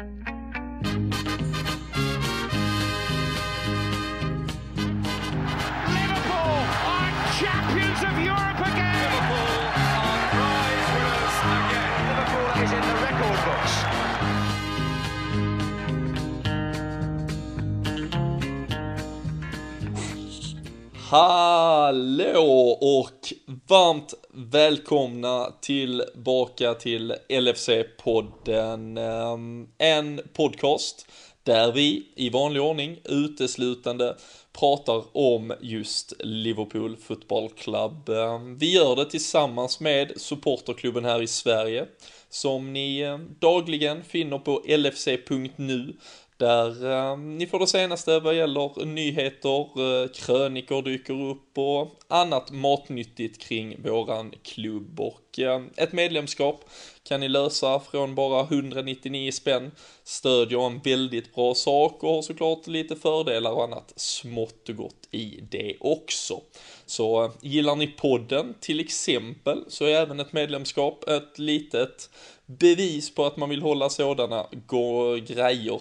Liverpool are champions of Europe again. Hallå och varmt välkomna tillbaka till LFC-podden. Ehm, en podcast där vi i vanlig ordning uteslutande pratar om just Liverpool Football Club. Ehm, vi gör det tillsammans med supporterklubben här i Sverige som ni ehm, dagligen finner på lfc.nu där eh, ni får det senaste vad gäller nyheter, eh, krönikor dyker upp och annat matnyttigt kring våran klubb. Och eh, ett medlemskap kan ni lösa från bara 199 spänn. Stödjer en väldigt bra sak och har såklart lite fördelar och annat smått och gott i det också. Så eh, gillar ni podden till exempel så är även ett medlemskap ett litet bevis på att man vill hålla sådana grejer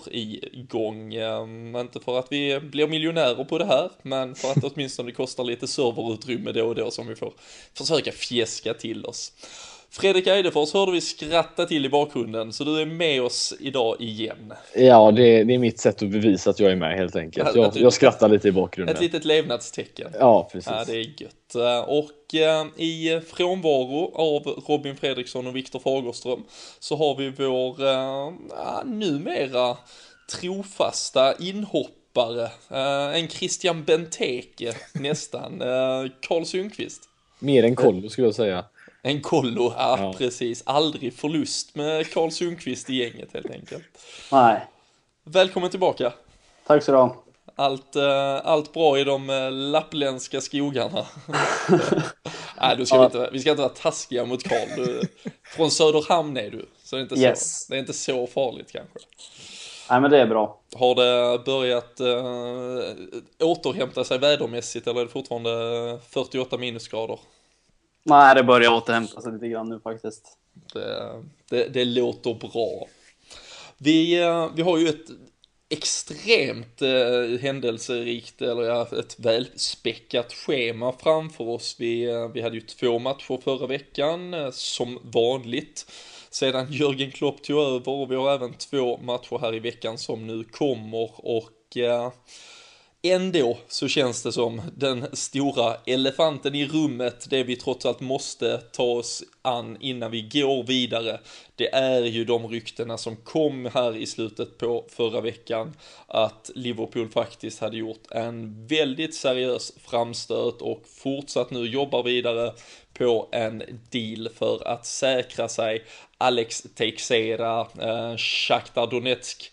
igång. Inte för att vi blir miljonärer på det här, men för att åtminstone det kostar lite serverutrymme då och då som vi får försöka fjäska till oss. Fredrik Eidefors hörde vi skratta till i bakgrunden, så du är med oss idag igen. Ja, det, det är mitt sätt att bevisa att jag är med helt enkelt. Jag, du- jag skrattar lite i bakgrunden. Ett litet levnadstecken. Ja, precis. Ja, det är gött. Eh, Och eh, i frånvaro av Robin Fredriksson och Viktor Fagerström så har vi vår eh, ja, numera trofasta inhoppare, eh, en Christian Benteke nästan, eh, Karl Sundqvist. Mer än kollo skulle jag säga. En kollo, ja, Ja. precis. Aldrig förlust med Karl Sundqvist i gänget helt enkelt. Nej, Välkommen tillbaka. tack så du ha. Allt, eh, allt bra i de eh, lappländska skogarna. Nej, då ska vi, Ja. inte, vi ska inte vara taskiga mot Karl. Du, från Söderhamn är du, så det är, inte Yes. så, det är inte så farligt kanske. Nej, men det är bra. Har det börjat äh, återhämta sig vädermässigt eller är det fortfarande 48 minusgrader? Nej, det börjar återhämta sig lite grann nu faktiskt. Det, det, det låter bra. Vi, eh, vi har ju ett extremt eh, händelserikt, eller ja, ett välspäckat schema framför oss. Vi, eh, vi hade ju två matcher förra veckan, eh, som vanligt. Sedan Jörgen Klopp tog över och vi har även två matcher här i veckan som nu kommer och eh, Ändå så känns det som den stora elefanten i rummet, det vi trots allt måste ta oss an innan vi går vidare. Det är ju de ryktena som kom här i slutet på förra veckan att Liverpool faktiskt hade gjort en väldigt seriös framstöt och fortsatt nu jobbar vidare på en deal för att säkra sig Alex Teixeira, eh, Shakhtar Donetsk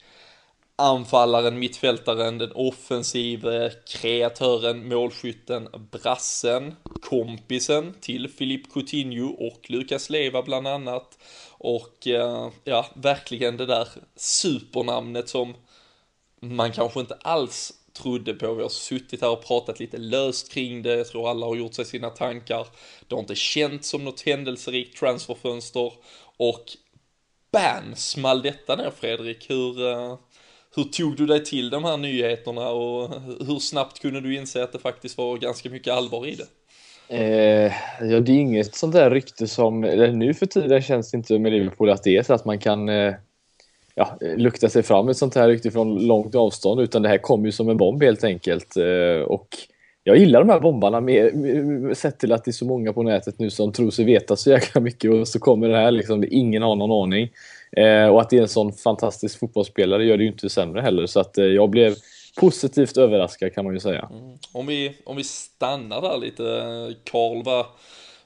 anfallaren, mittfältaren, den offensive kreatören, målskytten, brassen, kompisen till Filip Coutinho och Lukas Leva bland annat. Och eh, ja, verkligen det där supernamnet som man kanske inte alls trodde på. Vi har suttit här och pratat lite löst kring det. Jag tror alla har gjort sig sina tankar. Det har inte känts som något händelserikt transferfönster och bam small detta ner Fredrik. Hur, eh, hur tog du dig till de här nyheterna och hur snabbt kunde du inse att det faktiskt var ganska mycket allvar i det? Eh, ja, det är inget sånt där rykte som, eller nu för tiden känns det inte med Liverpool att det är så att man kan eh, ja, lukta sig fram ett sånt här rykte från långt avstånd utan det här kom ju som en bomb helt enkelt. Eh, och jag gillar de här bombarna med, med, sett till att det är så många på nätet nu som tror sig veta så jäkla mycket och så kommer det här liksom, ingen har någon aning. Eh, och att det är en sån fantastisk fotbollsspelare gör det ju inte sämre heller så att eh, jag blev positivt överraskad kan man ju säga. Mm. Om vi, om vi stannar där lite, Karl, vad,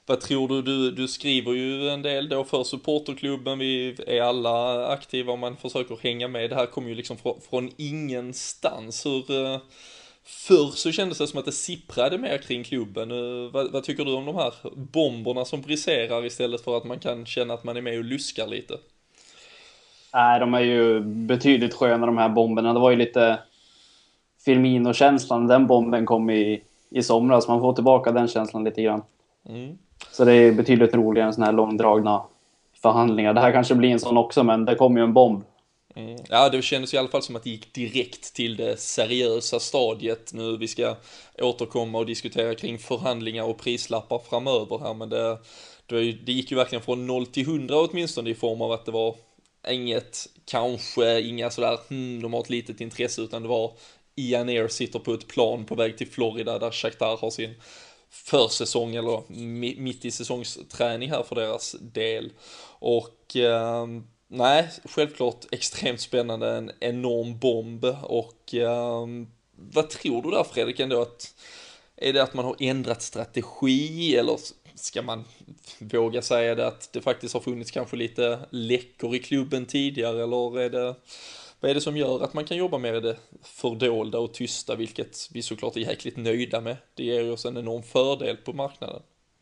vad tror du? du? Du skriver ju en del då för supporterklubben, vi är alla aktiva och man försöker hänga med. Det här kommer ju liksom från, från ingenstans. Hur, eh, förr så kändes det som att det sipprade mer kring klubben. Eh, vad, vad tycker du om de här bomberna som briserar istället för att man kan känna att man är med och luskar lite? Nej, de är ju betydligt skönare de här bomberna. Det var ju lite Firmino-känslan. Den bomben kom i, i somras. Man får tillbaka den känslan lite grann. Mm. Så det är betydligt roligare än såna här långdragna förhandlingar. Det här kanske blir en sån också, men det kommer ju en bomb Mm. Ja, det kändes i alla fall som att det gick direkt till det seriösa stadiet nu. Vi ska återkomma och diskutera kring förhandlingar och prislappar framöver här, men det, det, det gick ju verkligen från 0 till 100 åtminstone i form av att det var inget, kanske, inga sådär, hmm, de har ett litet intresse, utan det var Ian Air sitter på ett plan på väg till Florida där Shakhtar har sin försäsong eller mitt i säsongsträning här för deras del. Och eh, nej, självklart extremt spännande, en enorm bomb och eh, vad tror du där Fredrik ändå att är det att man har ändrat strategi eller ska man våga säga det att det faktiskt har funnits kanske lite läckor i klubben tidigare eller är det vad är det som gör att man kan jobba med det fördolda och tysta, vilket vi såklart är jäkligt nöjda med? Det ger oss en enorm fördel på marknaden.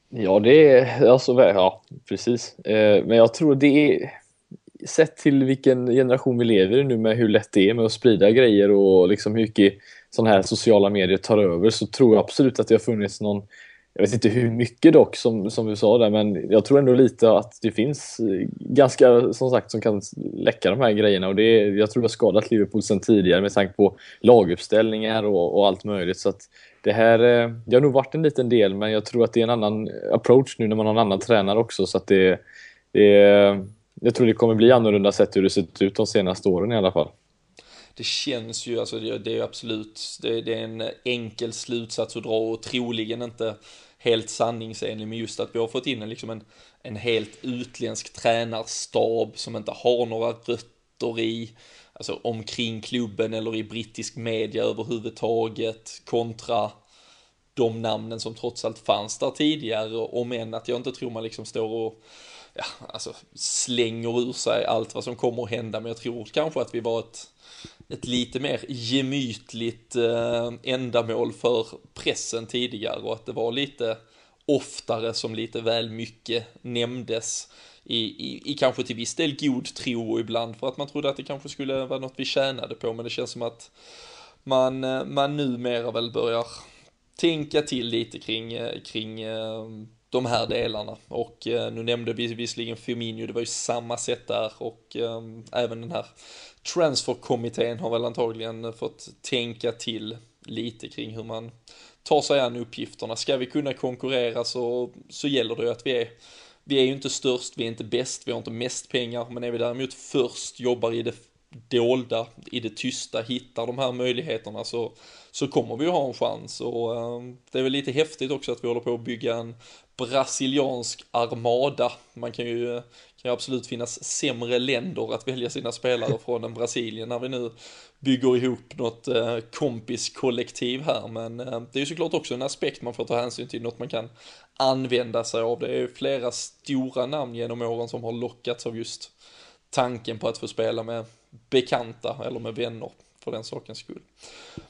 Ja, det är alltså, ja, precis. Eh, men jag tror det är sett till vilken generation vi lever i nu med hur lätt det är med att sprida grejer och liksom hur mycket sådana här sociala medier tar över så tror jag absolut att det har funnits någon jag vet inte hur mycket dock som, som du sa där men jag tror ändå lite att det finns eh, ganska som sagt som kan läcka de här grejerna. Och det jag tror det har skadat Liverpool sedan tidigare med tanke på laguppställningar och, och allt möjligt. Så att det här eh, det har nog varit en liten del men jag tror att det är en annan approach nu när man har en annan tränare också. Så att det, det jag tror det kommer bli annorlunda sett hur det sett ut de senaste åren i alla fall. Det känns ju, alltså det, det är absolut, det, det, är en enkel slutsats att dra och troligen inte helt sanningsenlig men just att vi har fått in en, liksom en, en helt utländsk tränarstab som inte har några rötter i, alltså omkring klubben eller i brittisk media överhuvudtaget kontra de namnen som trots allt fanns där tidigare, om än att jag inte tror man liksom står och ja, alltså slänger ur sig allt vad som kommer att hända, men jag tror kanske att vi var ett ett lite mer gemytligt eh, ändamål för pressen tidigare och att det var lite oftare som lite väl mycket nämndes i, i, i kanske till viss del god tro och ibland för att man trodde att det kanske skulle vara något vi tjänade på men det känns som att man, eh, man numera väl börjar tänka till lite kring, eh, kring eh, de här delarna. Och eh, nu nämnde vi visserligen Firmino, det var ju samma sätt där. Och ehm, även den här transferkommittén har väl antagligen fått tänka till lite kring hur man tar sig an uppgifterna. Ska vi kunna konkurrera så, så gäller det ju att vi är vi är ju inte störst, vi är inte bäst, vi har inte mest pengar, men är vi däremot först, jobbar i det dolda, i det tysta, hittar de här möjligheterna så, så kommer vi ju ha en chans. Och äh, det är väl lite häftigt också att vi håller på att bygga en brasiliansk armada. Man kan ju kan ju absolut finnas sämre länder att välja sina spelare från än Brasilien när vi nu bygger ihop något eh, kompiskollektiv här. Men eh, det är ju såklart också en aspekt man får ta hänsyn till, något man kan använda sig av. Det är ju flera stora namn genom åren som har lockats av just tanken på att få spela med bekanta eller med vänner för den sakens skull.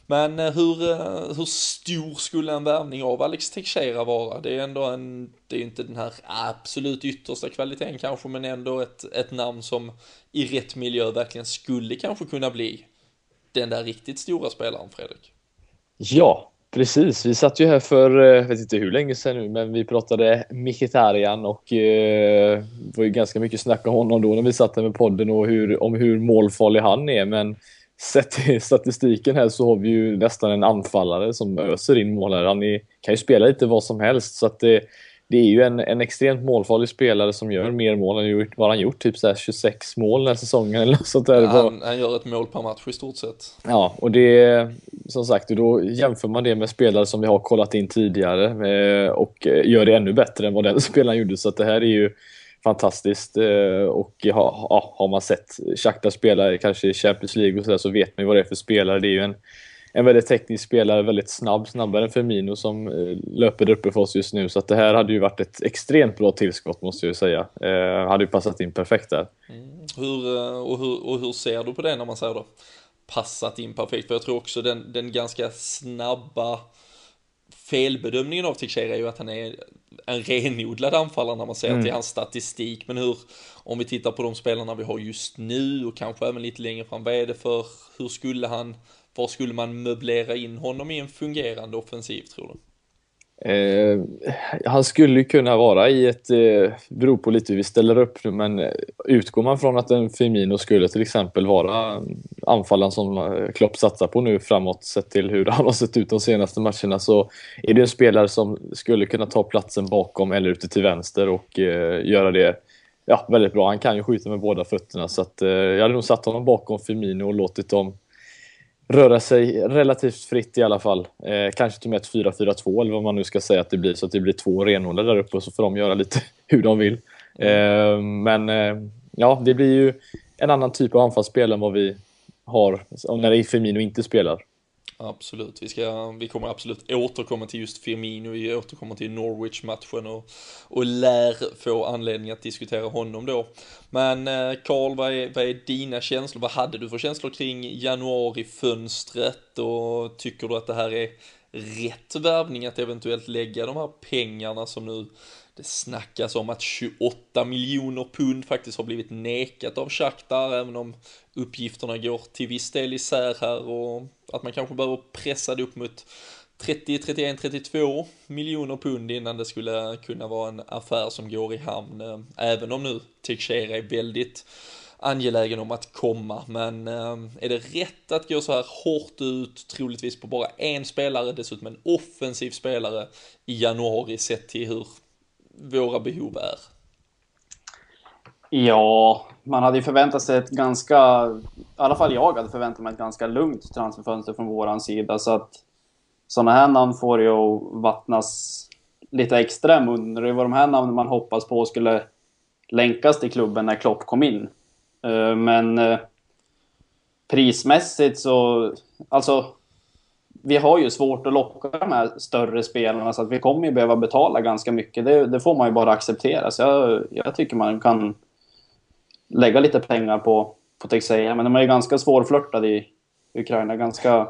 Men eh, hur, eh, hur stor skulle en värvning av Alex Teixeira vara? Det är ändå en, det är inte den här absolut yttersta kvaliteten kanske, men ändå ett, ett namn som i rätt miljö verkligen skulle kanske kunna bli den där riktigt stora spelaren, Fredrik. Ja, precis. Vi satt ju här för, eh, jag vet inte hur länge sedan nu, men vi pratade Mkhitaryan och eh, det var ju ganska mycket snack om honom då när vi satt här med podden och hur, om hur målfarlig han är, men sett till statistiken här så har vi ju nästan en anfallare som öser in mål här. Han är, kan ju spela lite vad som helst så att det, det är ju en, en extremt målfarlig spelare som gör mer mål än gjort, vad han gjort, typ så 26 mål den här säsongen eller något sånt där. Han, han, gör ett mål per match i stort sett. Ja, och det som sagt, då jämför man det med spelare som vi har kollat in tidigare eh, och gör det ännu bättre än vad den spelaren gjorde. Så att det här är ju fantastiskt. Eh, och ja, har man sett Shakhtar spela kanske i Champions League och så, där, så vet man ju vad det är för spelare. Det är ju en, en väldigt teknisk spelare, väldigt snabb, snabbare än Firmino som eh, löper där uppe för oss just nu. Så att det här hade ju varit ett extremt bra tillskott måste jag säga. Eh, hade ju passat in perfekt där. Mm. Hur, eh, och, hur, och hur ser du på det när man säger då passat in perfekt? För jag tror också den, den ganska snabba felbedömningen av Teixeira är ju att han är en renodlad anfallare när man ser mm. till hans statistik. Men hur, om vi tittar på de spelarna vi har just nu och kanske även lite längre fram, vad är det för, hur skulle han, var skulle man möblera in honom i en fungerande offensiv tror du? Eh, han skulle kunna vara i ett, eh, beror på lite hur vi ställer upp nu, men eh, utgår man från att en Firmino skulle till exempel vara eh, anfallaren som eh, Klopp satsar på nu framåt sett till hur han har sett ut de senaste matcherna så är det en spelare som skulle kunna ta platsen bakom eller ute till vänster och eh, göra det ja, väldigt bra. Han kan ju skjuta med båda fötterna så att eh, jag hade nog satt honom bakom Firmino och låtit dem röra sig relativt fritt i alla fall. Eh, kanske till och med ett 4-4-2 eller vad man nu ska säga att det blir så att det blir två renodlade där uppe och så får de göra lite hur de vill. Eh, men eh, ja, det blir ju en annan typ av anfallsspel än vad vi har när Firmino inte spelar. Absolut, vi, ska, vi kommer absolut återkomma till just Firmino, vi återkommer till Norwich-matchen och, och lär få anledning att diskutera honom då. Men eh, Karl, vad, är, vad är dina känslor? Vad hade du för känslor kring januarifönstret och tycker du att det här är rätt värvning att eventuellt lägga de här pengarna som nu det snackas om att 28 miljoner pund faktiskt har blivit nekat av Shakhtar, även om uppgifterna går till viss del isär här och att man kanske behöver pressa det upp mot 30, 31, 32 miljoner pund innan det skulle kunna vara en affär som går i hamn. Även om nu Teixeira är väldigt angelägen om att komma. Men eh, är det rätt att gå så här hårt ut, troligtvis på bara en spelare, dessutom en offensiv spelare i januari sett till hur våra behov är? Ja, man hade ju förväntat sig ett ganska, i alla fall jag hade förväntat mig ett ganska lugnt transferfönster från våran sida. Så att sådana här namn får ju vattnas lite extra i munnen. Det var de här namnen man hoppas på skulle länkas till klubben när Klopp kom in. Eh, men eh, prismässigt så, alltså vi har ju svårt att locka de här större spelarna så att vi kommer ju behöva betala ganska mycket. Det, det får man ju bara acceptera. Så jag, jag, tycker man kan lägga lite pengar på, på Texeia. Men de är ju ganska svårflörtade i Ukraina. Ganska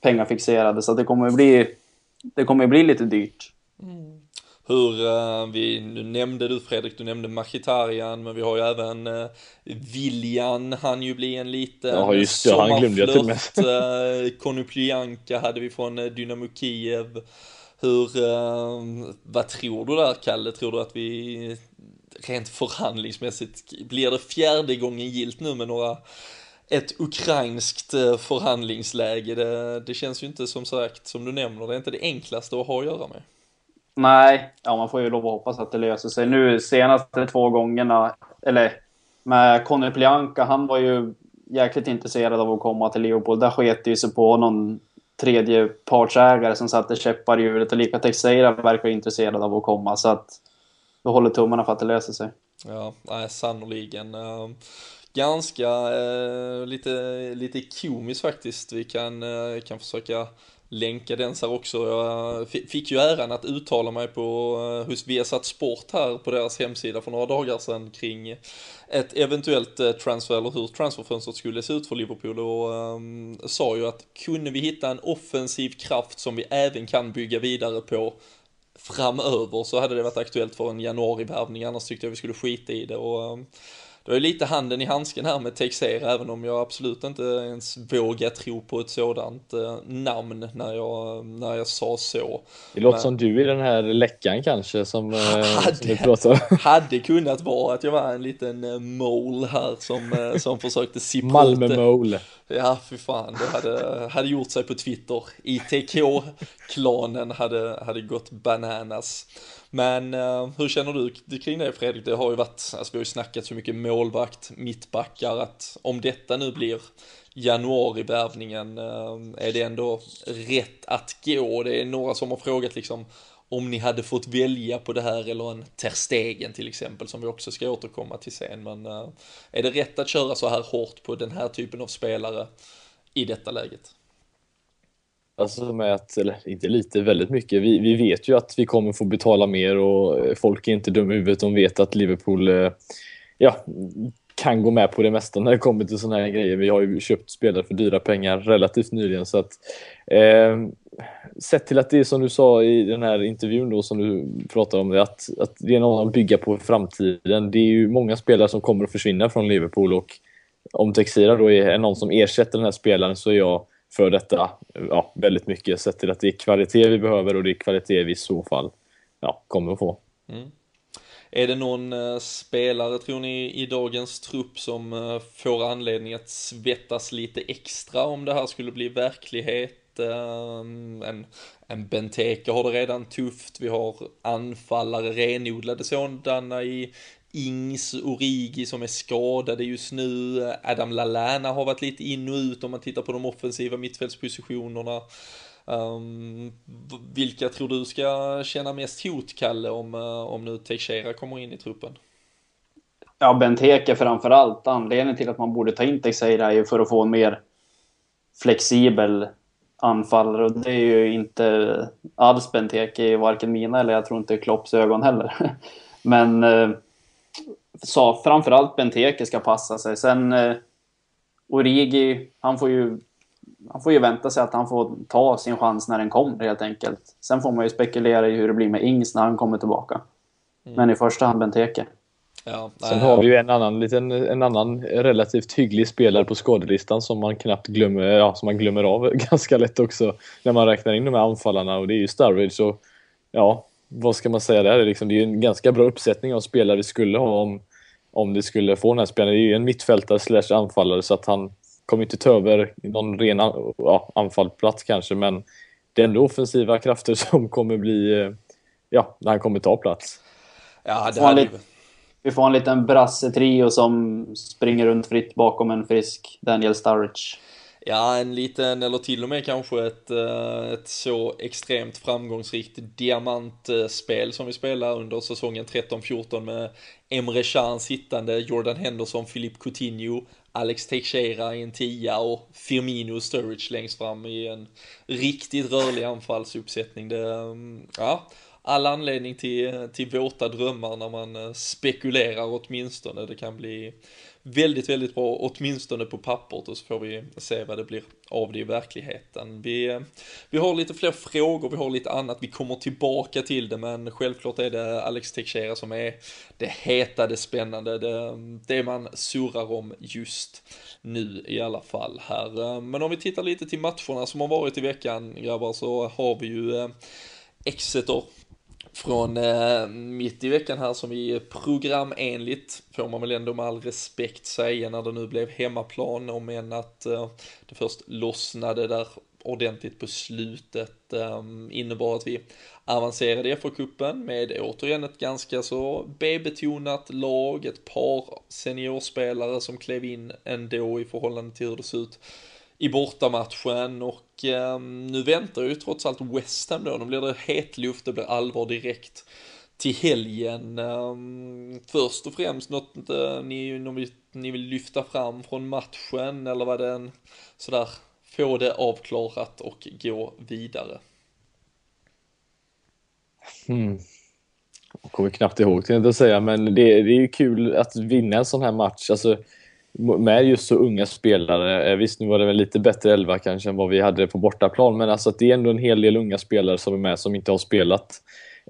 pengafixerade. Så det kommer ju bli, det kommer bli lite dyrt. Mm hur uh, vi, nu nämnde du Fredrik, du nämnde Machitarian, men vi har ju även uh, Viljan, han ju bli en liten ja, just det, han glömde jag till med. uh, Konoplyanka hade vi från uh, Dynamo Kiev. Hur, vad tror du där Kalle? Tror du att vi rent förhandlingsmässigt, blir det fjärde gången gilt nu med några ett ukrainskt förhandlingsläge. Det, det känns ju inte som sagt, som du nämner, det är inte det enklaste att ha att göra med. Nej, ja, man får ju lov att hoppas att det löser sig. Nu senaste två gångerna, eller med Conny Plianka, han var ju jäkligt intresserad av att komma till Liverpool. Där sket det ju sig på någon tredjepartsägare som satte käppar i hjulet och lika Teixeira verkar intresserad av att komma så att vi håller tummarna för att det löser sig. Ja, nej, sannoliken. Ehm, Ganska eh, lite, lite komiskt faktiskt. Vi kan, eh, kan försöka länka den så här också. Jag fick ju äran att uttala mig på, eh, hos Viasat Sport här på deras hemsida för några dagar sedan kring ett eventuellt eh, transfer eller hur transferfönstret skulle se ut för Liverpool och um, sa ju att kunde vi hitta en offensiv kraft som vi även kan bygga vidare på framöver så hade det varit aktuellt för en januarivärvning annars tyckte jag vi skulle skita i det och um, det ju lite handen i handsken här med Texera, även om jag absolut inte ens vågar tro på ett sådant eh, namn när jag, när jag sa så. Det låter Men, som du i den här läckan kanske som, hade, eh, som du pratar Hade kunnat vara att jag var en liten eh, mole här som, som försökte sippra Malmö-mole. Ja, fy fan, det hade, hade gjort sig på Twitter. ITK-klanen hade, hade gått bananas. Men uh, hur känner du kring det Fredrik? Det har ju varit, alltså vi har ju snackat så mycket målvakt, mittbackar, att om detta nu blir januarivärvningen, uh, eh, är det ändå rätt att gå? Det är några som har frågat liksom om ni hade fått välja på det här eller en Terstegen till exempel som vi också ska återkomma till sen. Men uh, är det rätt att köra så här hårt på den här typen av spelare i detta läget? Alltså med att, eller inte lite, väldigt mycket. Vi, vi vet ju att vi kommer få betala mer och eh, folk är inte dumma i huvudet. De vet att Liverpool eh, ja, kan gå med på det mesta när det kommer till sådana här grejer. Vi har ju köpt spelare för dyra pengar relativt nyligen. Så att, eh, sett till att det är som du sa i den här intervjun då som du pratade om, det, att, att det är någon att bygga på framtiden. Det är ju många spelare som kommer att försvinna från Liverpool och om Texira då är någon som ersätter den här spelaren så är jag för detta ja, väldigt mycket. Sett till att det är kvalitet vi behöver och det är kvalitet vi i så fall ja, kommer att få. Mm. Är det någon eh, spelare tror ni i dagens trupp som eh, får anledning att svettas lite extra om det här skulle bli verklighet? Eh, en, en Benteke har det redan tufft, vi har anfallare, renodlade sådana i Ings, Origi som är skadade just nu, Adam Lallana har varit lite in och ut om man tittar på de offensiva mittfältspositionerna. Um, vilka tror du ska känna mest hot, Kalle, om, eh, om nu Teixeira kommer in i truppen? Ja, Benteke framför allt. Anledningen till att man borde ta in Teixeira är ju för att få en mer flexibel anfallare och det är ju inte alls Benteke i varken mina eller jag tror inte Klopps ögon heller. Men eh, sa framförallt Benteke ska passa sig. Sen eh, Origi, han får ju han får ju vänta sig att han får ta sin chans när den kommer helt enkelt. Sen får man ju spekulera i hur det blir med Ings när han kommer tillbaka. Mm. Men i första hand Benteke. Ja, Sen har vi ju en annan, liten, en annan relativt hygglig spelare på skadelistan som man knappt glömmer, ja, som man glömmer av ganska lätt också när man räknar in de här anfallarna och det är ju Sturridge och ja, vad ska man säga där? Liksom, det är ju en ganska bra uppsättning av spelare vi skulle ha om, om det skulle få den här spelaren. Det är ju en mittfältare slash anfallare så att han kommer inte ta över någon ren ja, anfallsplats kanske, men det är ändå offensiva krafter som kommer bli, eh, ja, när han kommer ta plats. Ja, det hade... Vi får en liten brasse-trio som springer runt fritt bakom en frisk Daniel Sturridge. Ja, en liten, eller till och med kanske ett, eh, ett så extremt framgångsrikt diamantspel som vi spelar under säsongen 13-14 med Emre Can sittande, Jordan Henderson, Philippe Coutinho, Alex Teixeira i en tia och Firmino Sturridge längst fram i en riktigt rörlig anfallsuppsättning. Det, mm, ja, all anledning till, till våta drömmar när man eh, spekulerar åtminstone. Det kan bli väldigt, väldigt bra, åtminstone på pappret och så får vi se vad det blir av det i verkligheten. Vi, eh, vi har lite fler frågor, vi har lite annat, vi kommer tillbaka till det, men självklart är det Alex Teixeira som är det heta, det spännande, det, det man surrar om just nu i alla fall här. Eh, men om vi tittar lite till matcherna som har varit i veckan, grabbar, så har vi ju Exeter från eh, mitt i veckan här som vi programenligt får man väl ändå med all respekt säga när det nu blev hemmaplan om än att eh, det först lossnade där ordentligt på slutet eh, innebar att vi avancerade i FA-cupen med återigen ett ganska så B-betonat lag, ett par seniorspelare som klev in ändå i förhållande till hur det ser ut i bortamatchen och Ehm, nu väntar ju trots allt West Ham då, nu blir det hetluft, det blir allvar direkt till helgen. Ehm, först och främst något ni, ni vill lyfta fram från matchen eller vad det sådär få det avklarat och gå vidare? Hmm. Jag kommer knappt ihåg till att säga, men det, det är ju kul att vinna en sån här match. Alltså, med just så unga spelare. Eh, visst, nu var det väl lite bättre elva kanske än vad vi hade på bortaplan, men alltså att det är ändå en hel del unga spelare som är med som inte har spelat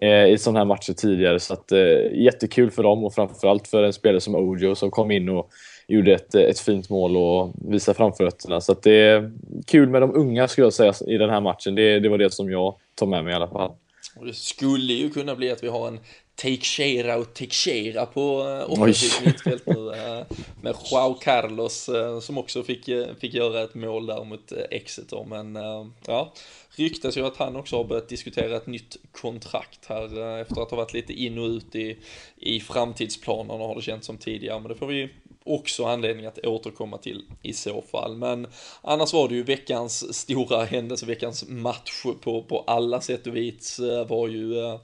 eh, i sådana här matcher tidigare. Så att, eh, jättekul för dem och framförallt för en spelare som Ojo som kom in och gjorde ett, eh, ett fint mål och visade framfötterna. Så att det är kul med de unga skulle jag säga i den här matchen. Det, det var det som jag tar med mig i alla fall. Och det skulle ju kunna bli att vi har en Teixeira och Teixeira på uh, offensivt mittfält nu uh, med Joao Carlos uh, som också fick, fick göra ett mål där mot Exeter. Men ja ryktas ju att han också har börjat diskutera ett nytt kontrakt här efter att ha varit lite in och ut i, i framtidsplanerna har det känts som tidigare. Men det får vi också anledning att återkomma till i så fall. Men annars var det ju veckans stora händelse, veckans match på, på alla sätt och vis eh, var ju eh,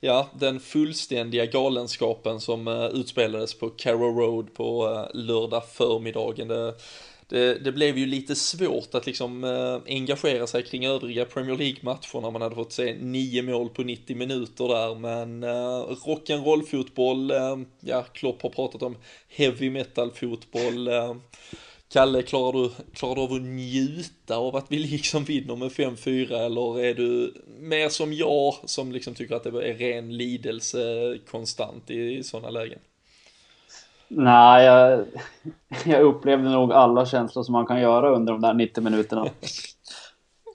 ja, den fullständiga galenskapen som eh, utspelades på Carrow Road på lördag förmiddagen. Det, det, det, blev ju lite svårt att liksom eh, engagera sig kring övriga Premier League-matcher när man hade fått se nio mål på 90 minuter där, men eh, rock'n'roll-fotboll, eh, ja, Klopp har pratat om heavy metal-fotboll, eh. Kalle, klarar du, klarar du av att njuta av att vi liksom vinner med 5-4 eller är du mer som jag som liksom tycker att det är ren lidelse konstant i, i sådana lägen? Nej, jag, jag upplevde nog alla känslor som man kan göra under de där 90 minuterna.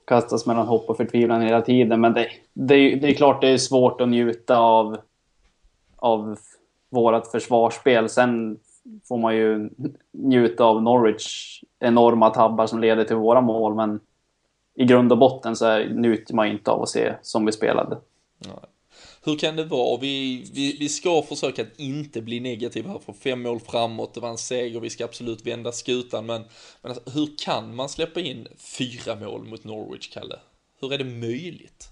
kastas mellan hopp och förtvivlan hela tiden. Men det, det, det är klart det är svårt att njuta av, av vårt försvarsspel. Sen får man ju njuta av Norwich enorma tabbar som leder till våra mål. Men i grund och botten så njuter man inte av att se som vi spelade. Nej. Hur kan det vara? Vi, vi, vi ska försöka att inte bli negativa här för fem mål framåt, det var en seger, vi ska absolut vända skutan, men, men alltså, hur kan man släppa in fyra mål mot Norwich, Kalle? Hur är det möjligt?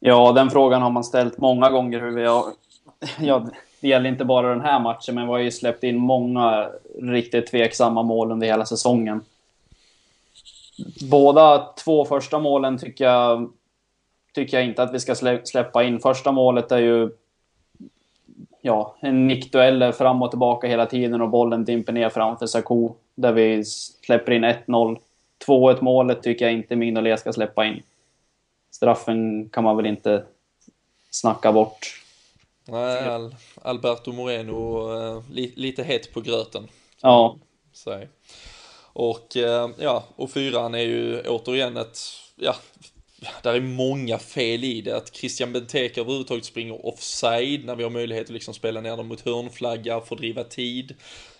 Ja, den frågan har man ställt många gånger hur vi har... Ja, det gäller inte bara den här matchen, men vi har ju släppt in många riktigt tveksamma mål under hela säsongen. Båda två första målen tycker jag tycker jag inte att vi ska släppa in. Första målet är ju ja, en nickduell fram och tillbaka hela tiden och bollen dimper ner framför Sakou där vi släpper in 1-0. 2-1 målet tycker jag inte Mignolet ska släppa in. Straffen kan man väl inte snacka bort. Nej, Al Alberto Moreno uh, li lite hett på gröten. Ja. Säg. Och uh, ja, och fyran är ju återigen ett, ja, där är många fel i det. Att Christian Benteke överhuvudtaget springer offside när vi har möjlighet att liksom spela ner dem mot hörnflagga, fördriva tid.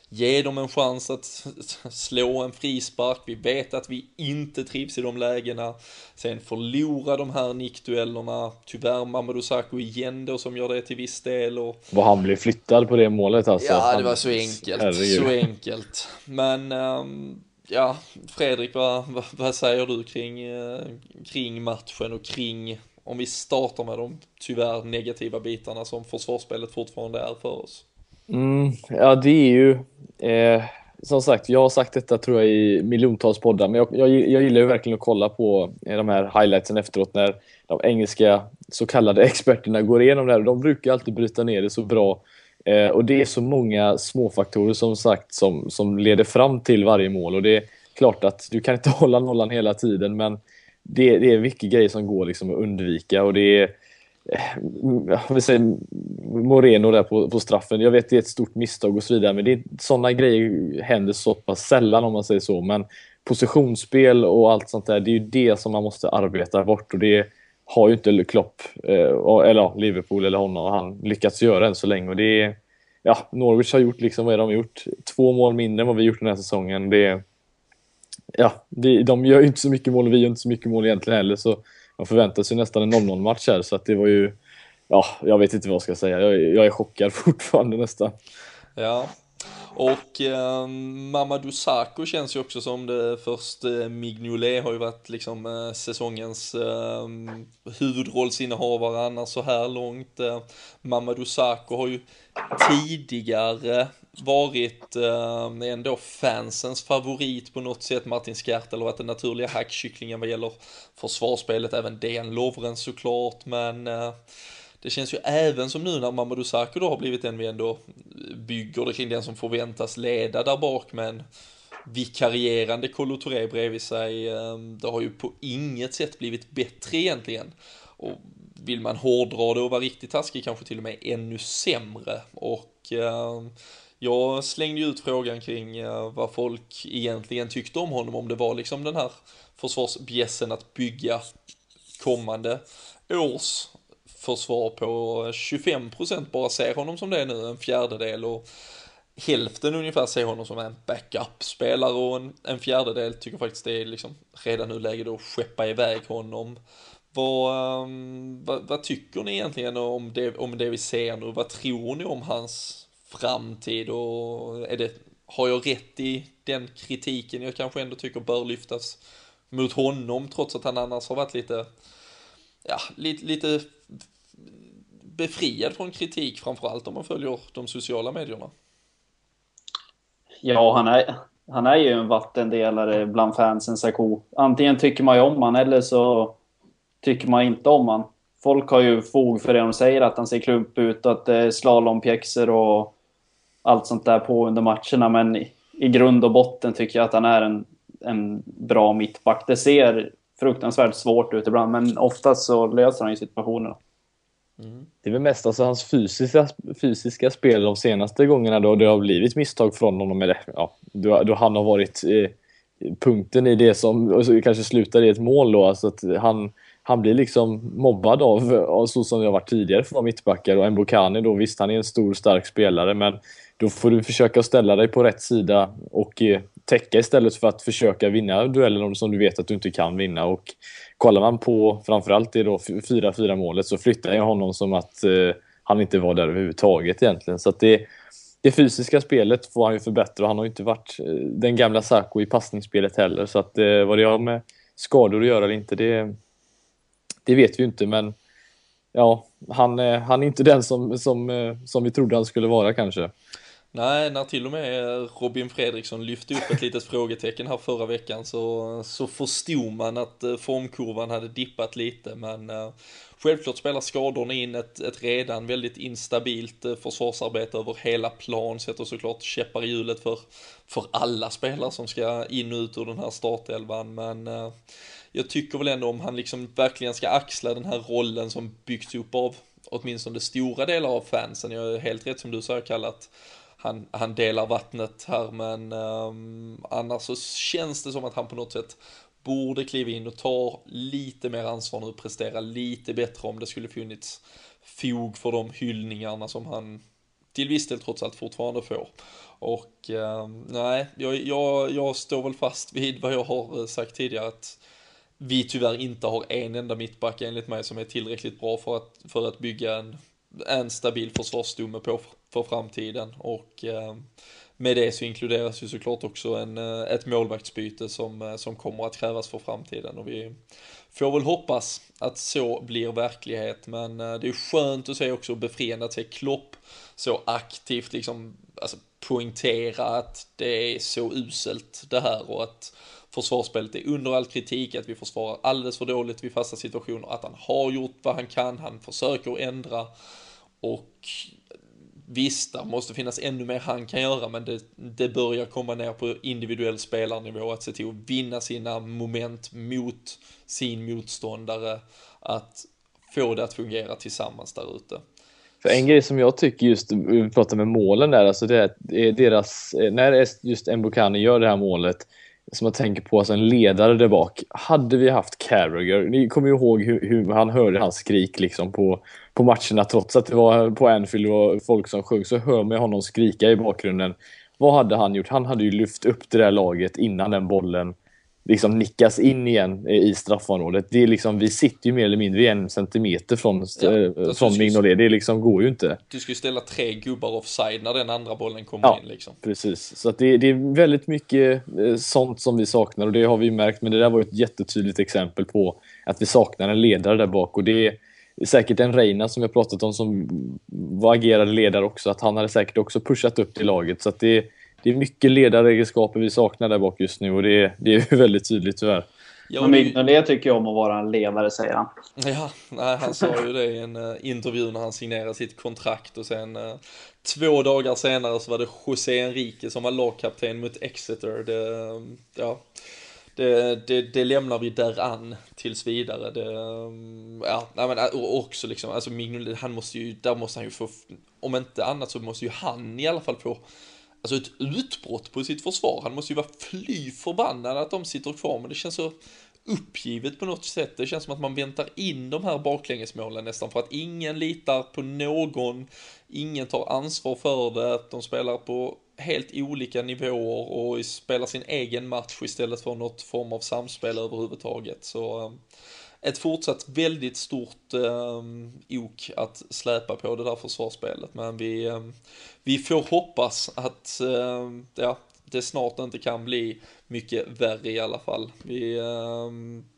Ge dem en chans att slå en frispark. Vi vet att vi inte trivs i de lägena. Sen förlora de här nickduellerna. Tyvärr Mamadou Sakho igen då som gör det till viss del. Och... Vad han blev flyttad på det målet alltså. Ja, det var så enkelt. Herregud. Så enkelt. Men um ja, Fredrik, vad, vad, vad, säger du kring, eh, kring matchen och kring, om vi startar med de tyvärr negativa bitarna som försvarsspelet fortfarande är för oss? Mm, ja, det är ju, eh, som sagt, jag har sagt detta tror jag i miljontals poddar, men jag, jag, jag gillar ju verkligen att kolla på eh, de här highlightsen efteråt när de engelska så kallade experterna går igenom det här. och De brukar alltid bryta ner det så bra Eh, och det är så många småfaktorer som sagt som, som leder fram till varje mål. Och det är klart att du kan inte hålla nollan hela tiden men det, det är mycket grejer som går liksom att undvika. Och det är eh, vi säger Moreno där på, på straffen. Jag vet det är ett stort misstag och så vidare men det är, sådana grejer händer så pass sällan om man säger så. Men positionsspel och allt sånt där det är ju det som man måste arbeta bort. Och det har ju inte Klopp, eh, eller ja, Liverpool eller honom, han lyckats göra än så länge. Och det är, ja, Norwich har gjort liksom vad de har gjort. Två mål mindre än vad vi gjort den här säsongen. Det, ja, det, de gör ju inte så mycket mål och vi gör inte så mycket mål egentligen heller. Så man förväntar sig nästan en 0-0 match här. Så att det var ju, ja, jag vet inte vad jag ska säga. Jag, jag är chockad fortfarande nästan. Ja, och eh, Mamadou Sakho känns ju också som det först, eh, Mignolet har ju varit liksom eh, säsongens eh, huvudrollsinnehavare annars så här långt. Eh, Mamadou Sakho har ju tidigare varit eh, ändå fansens favorit på något sätt, Martin Skertel har varit den naturliga hackkycklingen vad gäller försvarsspelet, även DN Lovren såklart, men eh, det känns ju även som nu när Mamadou Sakho då har blivit den vi ändå bygger det kring den som förväntas leda där bak med en vikarierande Kolo Touré bredvid sig. Ehm, det har ju på inget sätt blivit bättre egentligen. Och vill man hårdra det och vara riktigt taskig kanske till och med ännu sämre. Och ehm, jag slängde ju ut frågan kring eh, vad folk egentligen tyckte om honom, om det var liksom den här försvarsbjässen att bygga kommande års försvar på 25% bara ser honom som det är nu, en fjärdedel och hälften ungefär ser honom som en backup-spelare och en, en fjärdedel tycker faktiskt det är liksom redan nu läge då att skeppa iväg honom. Vad, um, vad, vad, tycker ni egentligen om det, om det vi ser nu? Vad tror ni om hans framtid och är det, har jag rätt i den kritiken jag kanske ändå tycker bör lyftas mot honom trots att han annars har varit lite, ja, lite, lite befriad från kritik, framförallt om man följer de sociala medierna. Ja, han är, han är ju en vattendelare bland fansen, Sarko. Antingen tycker man ju om han eller så tycker man inte om han. Folk har ju fog för det de säger, att han ser klump ut och att det är slalompjäxor och allt sånt där på under matcherna. Men i, i grund och botten tycker jag att han är en, en bra mittback. Det ser fruktansvärt svårt ut ibland, men oftast så löser han ju situationerna. Mm. Det är väl mest alltså hans fysiska, fysiska spel de senaste gångerna då det har blivit misstag från honom. Eller, ja, då, då han har varit eh, punkten i det som kanske slutar i ett mål då. Alltså att han, han blir liksom mobbad av, av så som det har varit tidigare för att vara mittbackar och Mbokani då, visst han är en stor stark spelare men då får du försöka ställa dig på rätt sida och eh, täcka istället för att försöka vinna duellen som du vet att du inte kan vinna. Och kollar man på framförallt det då 4-4 målet så flyttar jag honom som att eh, han inte var där överhuvudtaget egentligen. Så att det, det fysiska spelet får han ju förbättra och han har ju inte varit eh, den gamla Sarko i passningsspelet heller. Så att eh, vad det har med skador att göra eller inte, det, det vet vi ju inte. Men ja, han, eh, han är inte den som, som, eh, som vi trodde han skulle vara kanske. Nej, när till och med Robin Fredriksson lyfte upp ett litet frågetecken här förra veckan så, så förstod man att eh, formkurvan hade dippat lite men eh, självklart spelar skadorna in ett, ett redan väldigt instabilt eh, försvarsarbete över hela plan, sätter såklart käppar i hjulet för, för alla spelare som ska in och ut ur den här startelvan men eh, jag tycker väl ändå om han liksom verkligen ska axla den här rollen som byggts upp av åtminstone stora delar av fansen. Jag är helt rätt som du säger kallat han, han delar vattnet här men um, annars så känns det som att han på något sätt borde kliva in och ta lite mer ansvar nu, prestera lite bättre om det skulle funnits fog för de hyllningarna som han till viss del trots allt fortfarande får. Och eh, nej, jag, jag, jag står väl fast vid vad jag har eh, sagt tidigare att vi tyvärr inte har en enda mittback enligt mig som är tillräckligt bra för att, för att bygga en, en stabil försvarsstomme på för framtiden. Och eh, med det så inkluderas ju såklart också en, eh, ett målvaktsbyte som, eh, som kommer att krävas för framtiden. Och vi får väl hoppas att så blir verklighet. Men det är skönt att se också befriande att se Klopp så aktivt liksom alltså poängtera att det är så uselt det här och att försvarsspelet är under all kritik, att vi försvarar alldeles för dåligt vid fasta situationer, att han har gjort vad han kan, han försöker ändra. Och Visst, det måste finnas ännu mer han kan göra, men det, det börjar komma ner på individuell spelarnivå att se till att vinna sina moment mot sin motståndare, att få det att fungera tillsammans där ute. För en grej som jag tycker just, vi pratar med målen där, alltså det är deras, när just Mbokani gör det här målet, som jag tänker på, alltså en ledare där bak. Hade vi haft Carragher, ni kommer ju ihåg hur, hur han hörde hans skrik liksom på, på matcherna trots att det var på Anfield och folk som sjöng så hör man honom skrika i bakgrunden. Vad hade han gjort? Han hade ju lyft upp det där laget innan den bollen liksom nickas in igen i straffområdet. Det är liksom, vi sitter ju mer eller mindre en centimeter från, ja, äh, från Mignolet. Det liksom går ju inte. Du ska ju ställa tre gubbar offside när den andra bollen kommer ja, in. Liksom. Precis, så det, det, är väldigt mycket eh, sånt som vi saknar och det har vi märkt. Men det där var ett jättetydligt exempel på att vi saknar en ledare där bak och det säkert en Reina som vi har pratat om som var agerade ledare också. Att han hade säkert också pushat upp till laget. Så att det det är mycket ledaregenskaper vi saknar där bak just nu och det, det är väldigt tydligt tyvärr. Ja, men det tycker jag om att vara en ledare, säger han. Ja, nej, han sa ju det i en uh, intervju när han signerade sitt kontrakt och sen uh, två dagar senare så var det José Enrique som var lagkapten mot Exeter. Det, uh, ja, det, det, det, lämnar vi däran tills vidare. Det, um, ja, men också liksom, alltså Mignolet, han måste ju, där måste han ju få, om inte annat så måste ju han i alla fall få alltså ett utbrott på sitt försvar. Han måste ju vara fly förbannad att de sitter kvar, men det känns så uppgivet på något sätt. Det känns som att man väntar in de här baklängesmålen nästan för att ingen litar på någon, ingen tar ansvar för det, att de spelar på helt olika nivåer och spelar sin egen match istället för något form av samspel överhuvudtaget. Så ehm, ett fortsatt väldigt stort eh, ok att släpa på det där försvarsspelet. Men vi, eh, vi får hoppas att eh, ja, det snart inte kan bli mycket värre i alla fall. Vi, eh,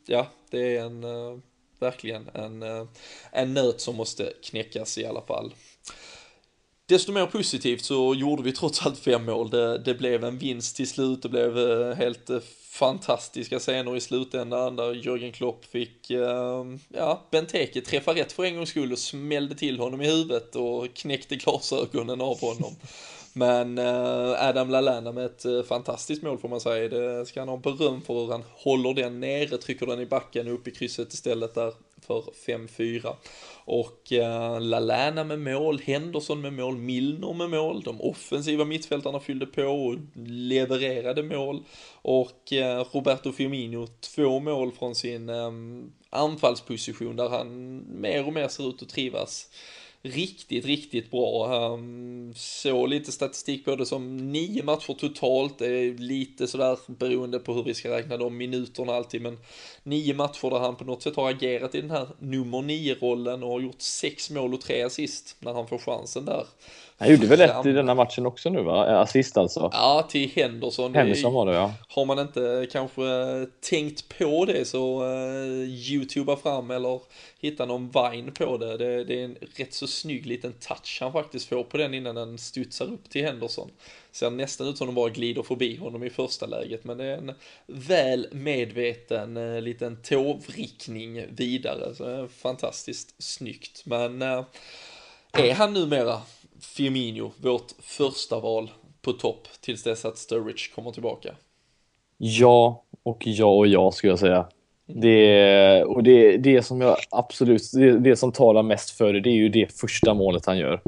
ja, det är en, eh, verkligen en, eh, en nöt som måste knäckas i alla fall. Desto mer positivt så gjorde vi trots allt fem mål. Det, det blev en vinst till slut, det blev eh, helt eh, fantastiska scener i slutändan där Jörgen Klopp fick, eh, ja, Benteke träffa rätt för en gångs skull och smällde till honom i huvudet och knäckte glasögonen av honom. Men eh, Adam Lallana med ett eh, fantastiskt mål får man säga. Det ska han ha beröm för hur han håller den nere, trycker den i backen och upp i krysset istället där för 5-4. Och eh, Lalana med mål, Henderson med mål, Milner med mål, de offensiva mittfältarna fyllde på och levererade mål. Och eh, Roberto Firmino två mål från sin eh, anfallsposition där han mer och mer ser ut att trivas riktigt, riktigt bra. Ehm, um, så lite statistik på det som nio matcher totalt, det är lite sådär beroende på hur vi ska räkna de minuterna alltid, men nio matcher där han på något sätt har agerat i den här nummer nio-rollen och har gjort sex mål och tre assist när han får chansen där. Han gjorde väl ett i denna matchen också nu va? Assist alltså? Ja, till Henderson. Henderson var det ja. Har man inte kanske tänkt på det så uh, youtuba fram eller hitta någon vine på det. det. det. är en rätt så snygg liten touch han faktiskt får på den innan den studsar upp till Henderson. Ser nästan ut som de bara glider förbi honom i första läget men det är en väl medveten uh, liten tåvrickning vidare. Så fantastiskt snyggt. Men uh, är han numera Firmino, vårt första val på topp tills dess att Sturridge kommer tillbaka? Ja, och ja och ja skulle jag säga. Det, och det, det som jag absolut, det, det som talar mest för det, det är ju det första målet han gör.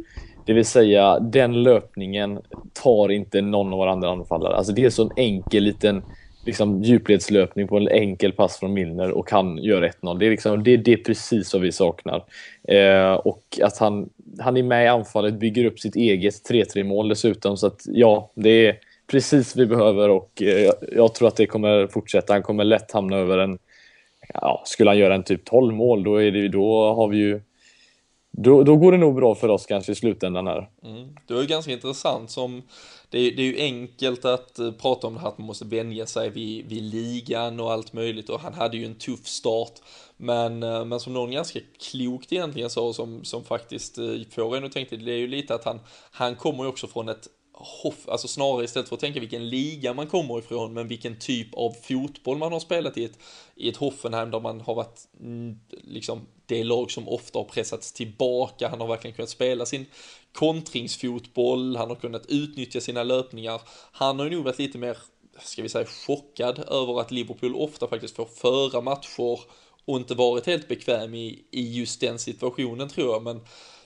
Det vill säga, den löpningen tar inte någon av våra andra anfallare. Alltså det är så en enkel liten liksom, djupledslöpning på en enkel pass från Milner och han gör 1-0. Det är, liksom, det, det är precis vad vi saknar. Eh, och att han, han är med i anfallet, bygger upp sitt eget 3-3 mål dessutom. Så att ja, det är precis vi behöver och eh, jag tror att det kommer fortsätta. Han kommer lätt hamna över en ja, skulle han göra en typ 12 mål, då, är det, då har vi ju då, då går det nog bra för oss kanske i slutändan här. Mm. Det var ju ganska intressant som det är, det är ju enkelt att eh, prata om det här att man måste vänja sig vid, vid ligan och allt möjligt och han hade ju en tuff start men, eh, men som någon ganska klokt egentligen sa som, som faktiskt eh, får en att tänka det är ju lite att han, han kommer ju också från ett Hoff, alltså snarare istället för att tänka vilken liga man kommer ifrån, men vilken typ av fotboll man har spelat i ett, i ett Hoffenheim där man har varit mm, liksom det lag som ofta har pressats tillbaka. Han har verkligen kunnat spela sin kontringsfotboll, han har kunnat utnyttja sina löpningar. Han har ju nog varit lite mer, ska vi säga, chockad över att Liverpool ofta faktiskt får föra matcher och inte varit helt bekväm i, i just den situationen tror jag, men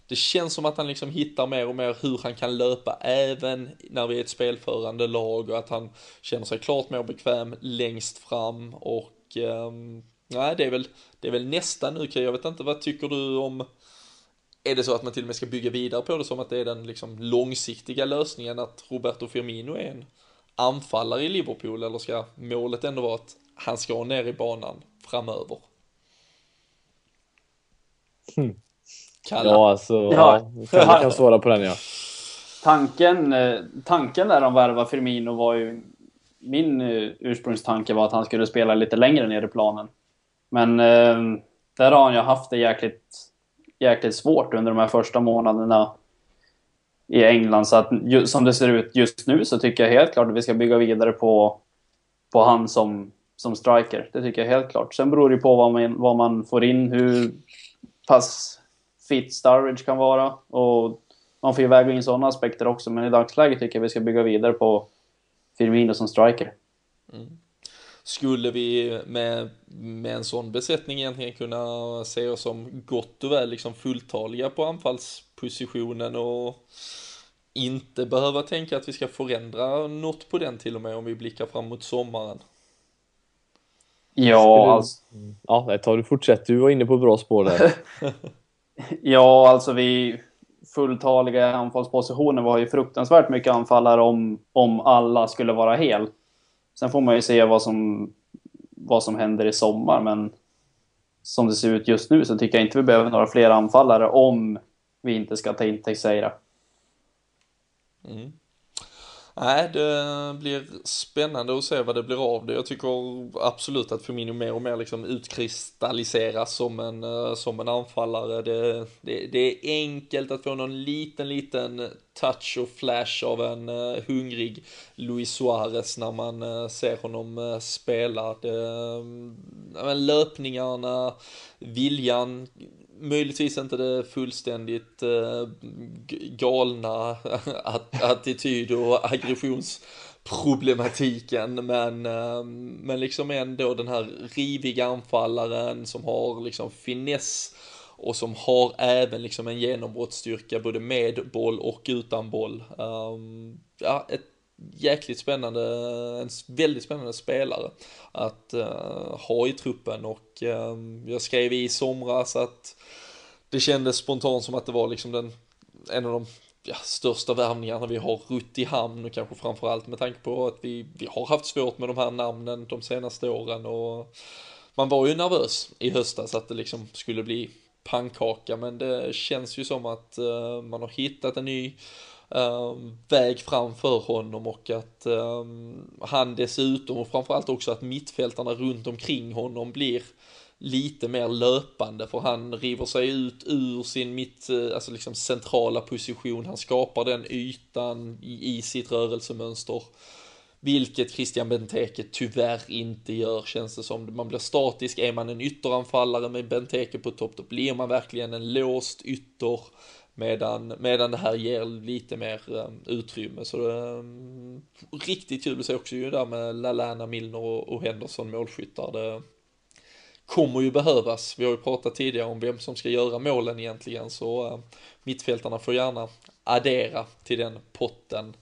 det känns som att han liksom hittar mer och mer hur han kan löpa även när vi är ett spelförande lag och att han känner sig klart mer bekväm längst fram. Och um, nej, det är väl, det är väl nästan nu, jag vet inte, vad tycker du om är det så att man till och med ska bygga vidare på det som att det är den liksom långsiktiga lösningen att Roberto Firmino är en anfallare i Liverpool? Eller ska målet ändå vara att han ska ner i banan framöver? Kalla. Ja, alltså, ja. ja kan svara på den ja. Tanken, eh, tanken där om värva Firmino var ju... Min eh, ursprungstanke var att han skulle spela lite längre ner i planen. Men eh, där har han ju haft det jäkligt, jäkligt svårt under de här första månaderna i England. Så att som det ser ut just nu så tycker jag helt klart att vi ska bygga vidare på, på han som, som striker. Det tycker jag helt klart. Sen beror det på vad man, vad man får in, hur pass fit Sturridge kan vara. Och man får ju väga in sådana aspekter också, men i dagsläget tycker jag vi ska bygga vidare på Firmino som striker. Mm. Skulle vi med, med en sån besättning egentligen kunna se oss som gott och väl liksom fulltaliga på anfallspositionen och inte behöva tänka att vi ska förändra något på den till och med om vi blickar fram mot sommaren? Ja, alltså... Ja, tar du fortsätt. Du var inne på bra spår där. Ja, alltså vi fulltaliga anfallspositioner var ju fruktansvärt mycket anfallare om, om alla skulle vara hel. Sen får man ju se vad som, vad som händer i sommar, men som det ser ut just nu så tycker jag inte vi behöver några fler anfallare om vi inte ska ta in Teixeira. Mm. Nej, det blir spännande att se vad det blir av det. Jag tycker absolut att Firmino mer och mer liksom utkristalliseras som en, eh, som en anfallare. Det, det, det är enkelt att få någon liten, liten touch och flash av en eh, hungrig Luis Suarez när man eh, ser honom spela. Det, löpningarna, viljan, möjligtvis inte det fullständigt eh, galna attityd och aggressionsproblematiken men, eh, men liksom ändå den här riviga anfallaren som har liksom finess och som har även liksom en genombrottsstyrka både med boll och utan boll. Um, ja, ett jäkligt spännande, en väldigt spännande spelare att uh, ha i truppen och uh, jag skrev i somras att det kändes spontant som att det var liksom den, en av de ja, största värvningarna vi har rutt i hamn och kanske framförallt med tanke på att vi, vi har haft svårt med de här namnen de senaste åren och man var ju nervös i höstas att det liksom skulle bli pannkaka men det känns ju som att uh, man har hittat en ny Ehm, väg fram för honom och att ehm, han dessutom och framförallt också att mittfältarna runt omkring honom blir lite mer löpande för han river sig ut ur sin mitt, eh, alltså liksom centrala position, han skapar den ytan i, i sitt rörelsemönster. Vilket Christian Benteke tyvärr inte gör känns det som. Man blir statisk, är man en ytteranfallare med Benteke på topp då blir man verkligen en låst ytter. Medan, medan det här ger lite mer um, utrymme. Så um, riktigt kul att se också ju där med Lalana, Milner och, och Henderson målskyttar. Det kommer ju behövas. Vi har ju pratat tidigare om vem som ska göra målen egentligen. Så uh, mittfältarna får gärna addera till den potten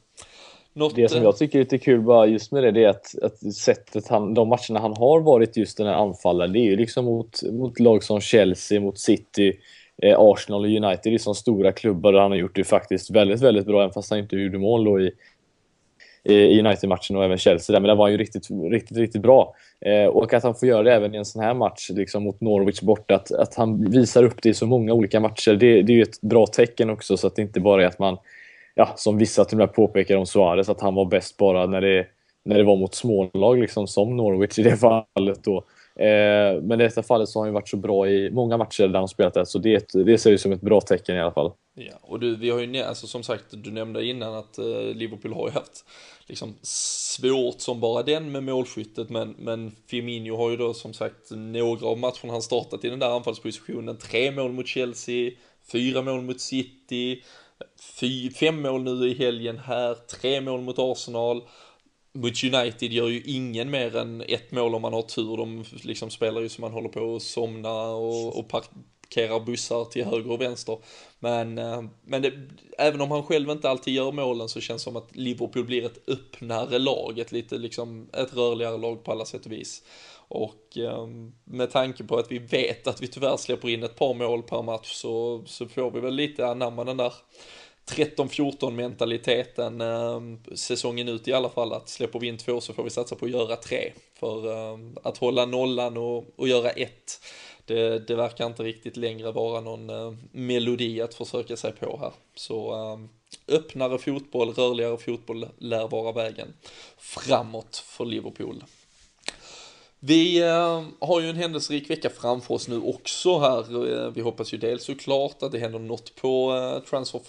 något... Det som jag tycker är lite kul bara just med det, det är att, att sättet han, de matcherna han har varit just den här anfallaren, det är ju liksom mot, mot lag som Chelsea, mot City, eh, Eh, Arsenal och United, är som stora klubbar och han har gjort det faktiskt väldigt, väldigt bra, även fast han inte gjorde mål då i, i United-matchen och även Chelsea där, men det var ju riktigt, riktigt, riktigt bra. Eh, och att han får göra det även i en sån här match, liksom mot Norwich borta, att, att han visar upp det i så många olika matcher, det, det är ju ett bra tecken också, så att det inte bara är att man ja, som vissa till och med påpekar om Suarez, att han var bäst bara när det, när det var mot smålag, liksom, som Norwich i det fallet. Då. Eh, men i detta fallet så har han ju varit så bra i många matcher där han spelat det, så det, det ser ut som ett bra tecken i alla fall. Ja, och du, vi har ju, alltså, som sagt, du nämnde innan att eh, Liverpool har ju haft liksom svårt som bara den med målskyttet, men, men Firmino har ju då som sagt några av matcherna han startat i den där anfallspositionen, tre mål mot Chelsea, fyra mål mot City, Fy, fem mål nu i helgen här, tre mål mot Arsenal. Mot United gör ju ingen mer än ett mål om man har tur. De liksom spelar ju som man håller på att somna och, och parkerar bussar till höger och vänster. Men, eh, men det, även om han själv inte alltid gör målen så känns det som att Liverpool blir ett öppnare lag, ett lite liksom, ett rörligare lag på alla sätt och vis. Och eh, med tanke på att vi vet att vi tyvärr släpper in ett par mål per match så, så får vi väl lite anamma den där 13-14 mentaliteten ehm, säsongen ut i alla fall att släpper vi in två så får vi satsa på att göra tre. För ehm, att hålla nollan och, och göra ett, det, det, verkar inte riktigt längre vara någon ehm, melodi att försöka sig på här. Så öppnare fotboll, rörligare fotboll lär vara vägen framåt för Liverpool. Vi har ju en händelserik vecka framför oss nu också här. Eh, vi hoppas ju dels såklart att det händer något på eh, transfer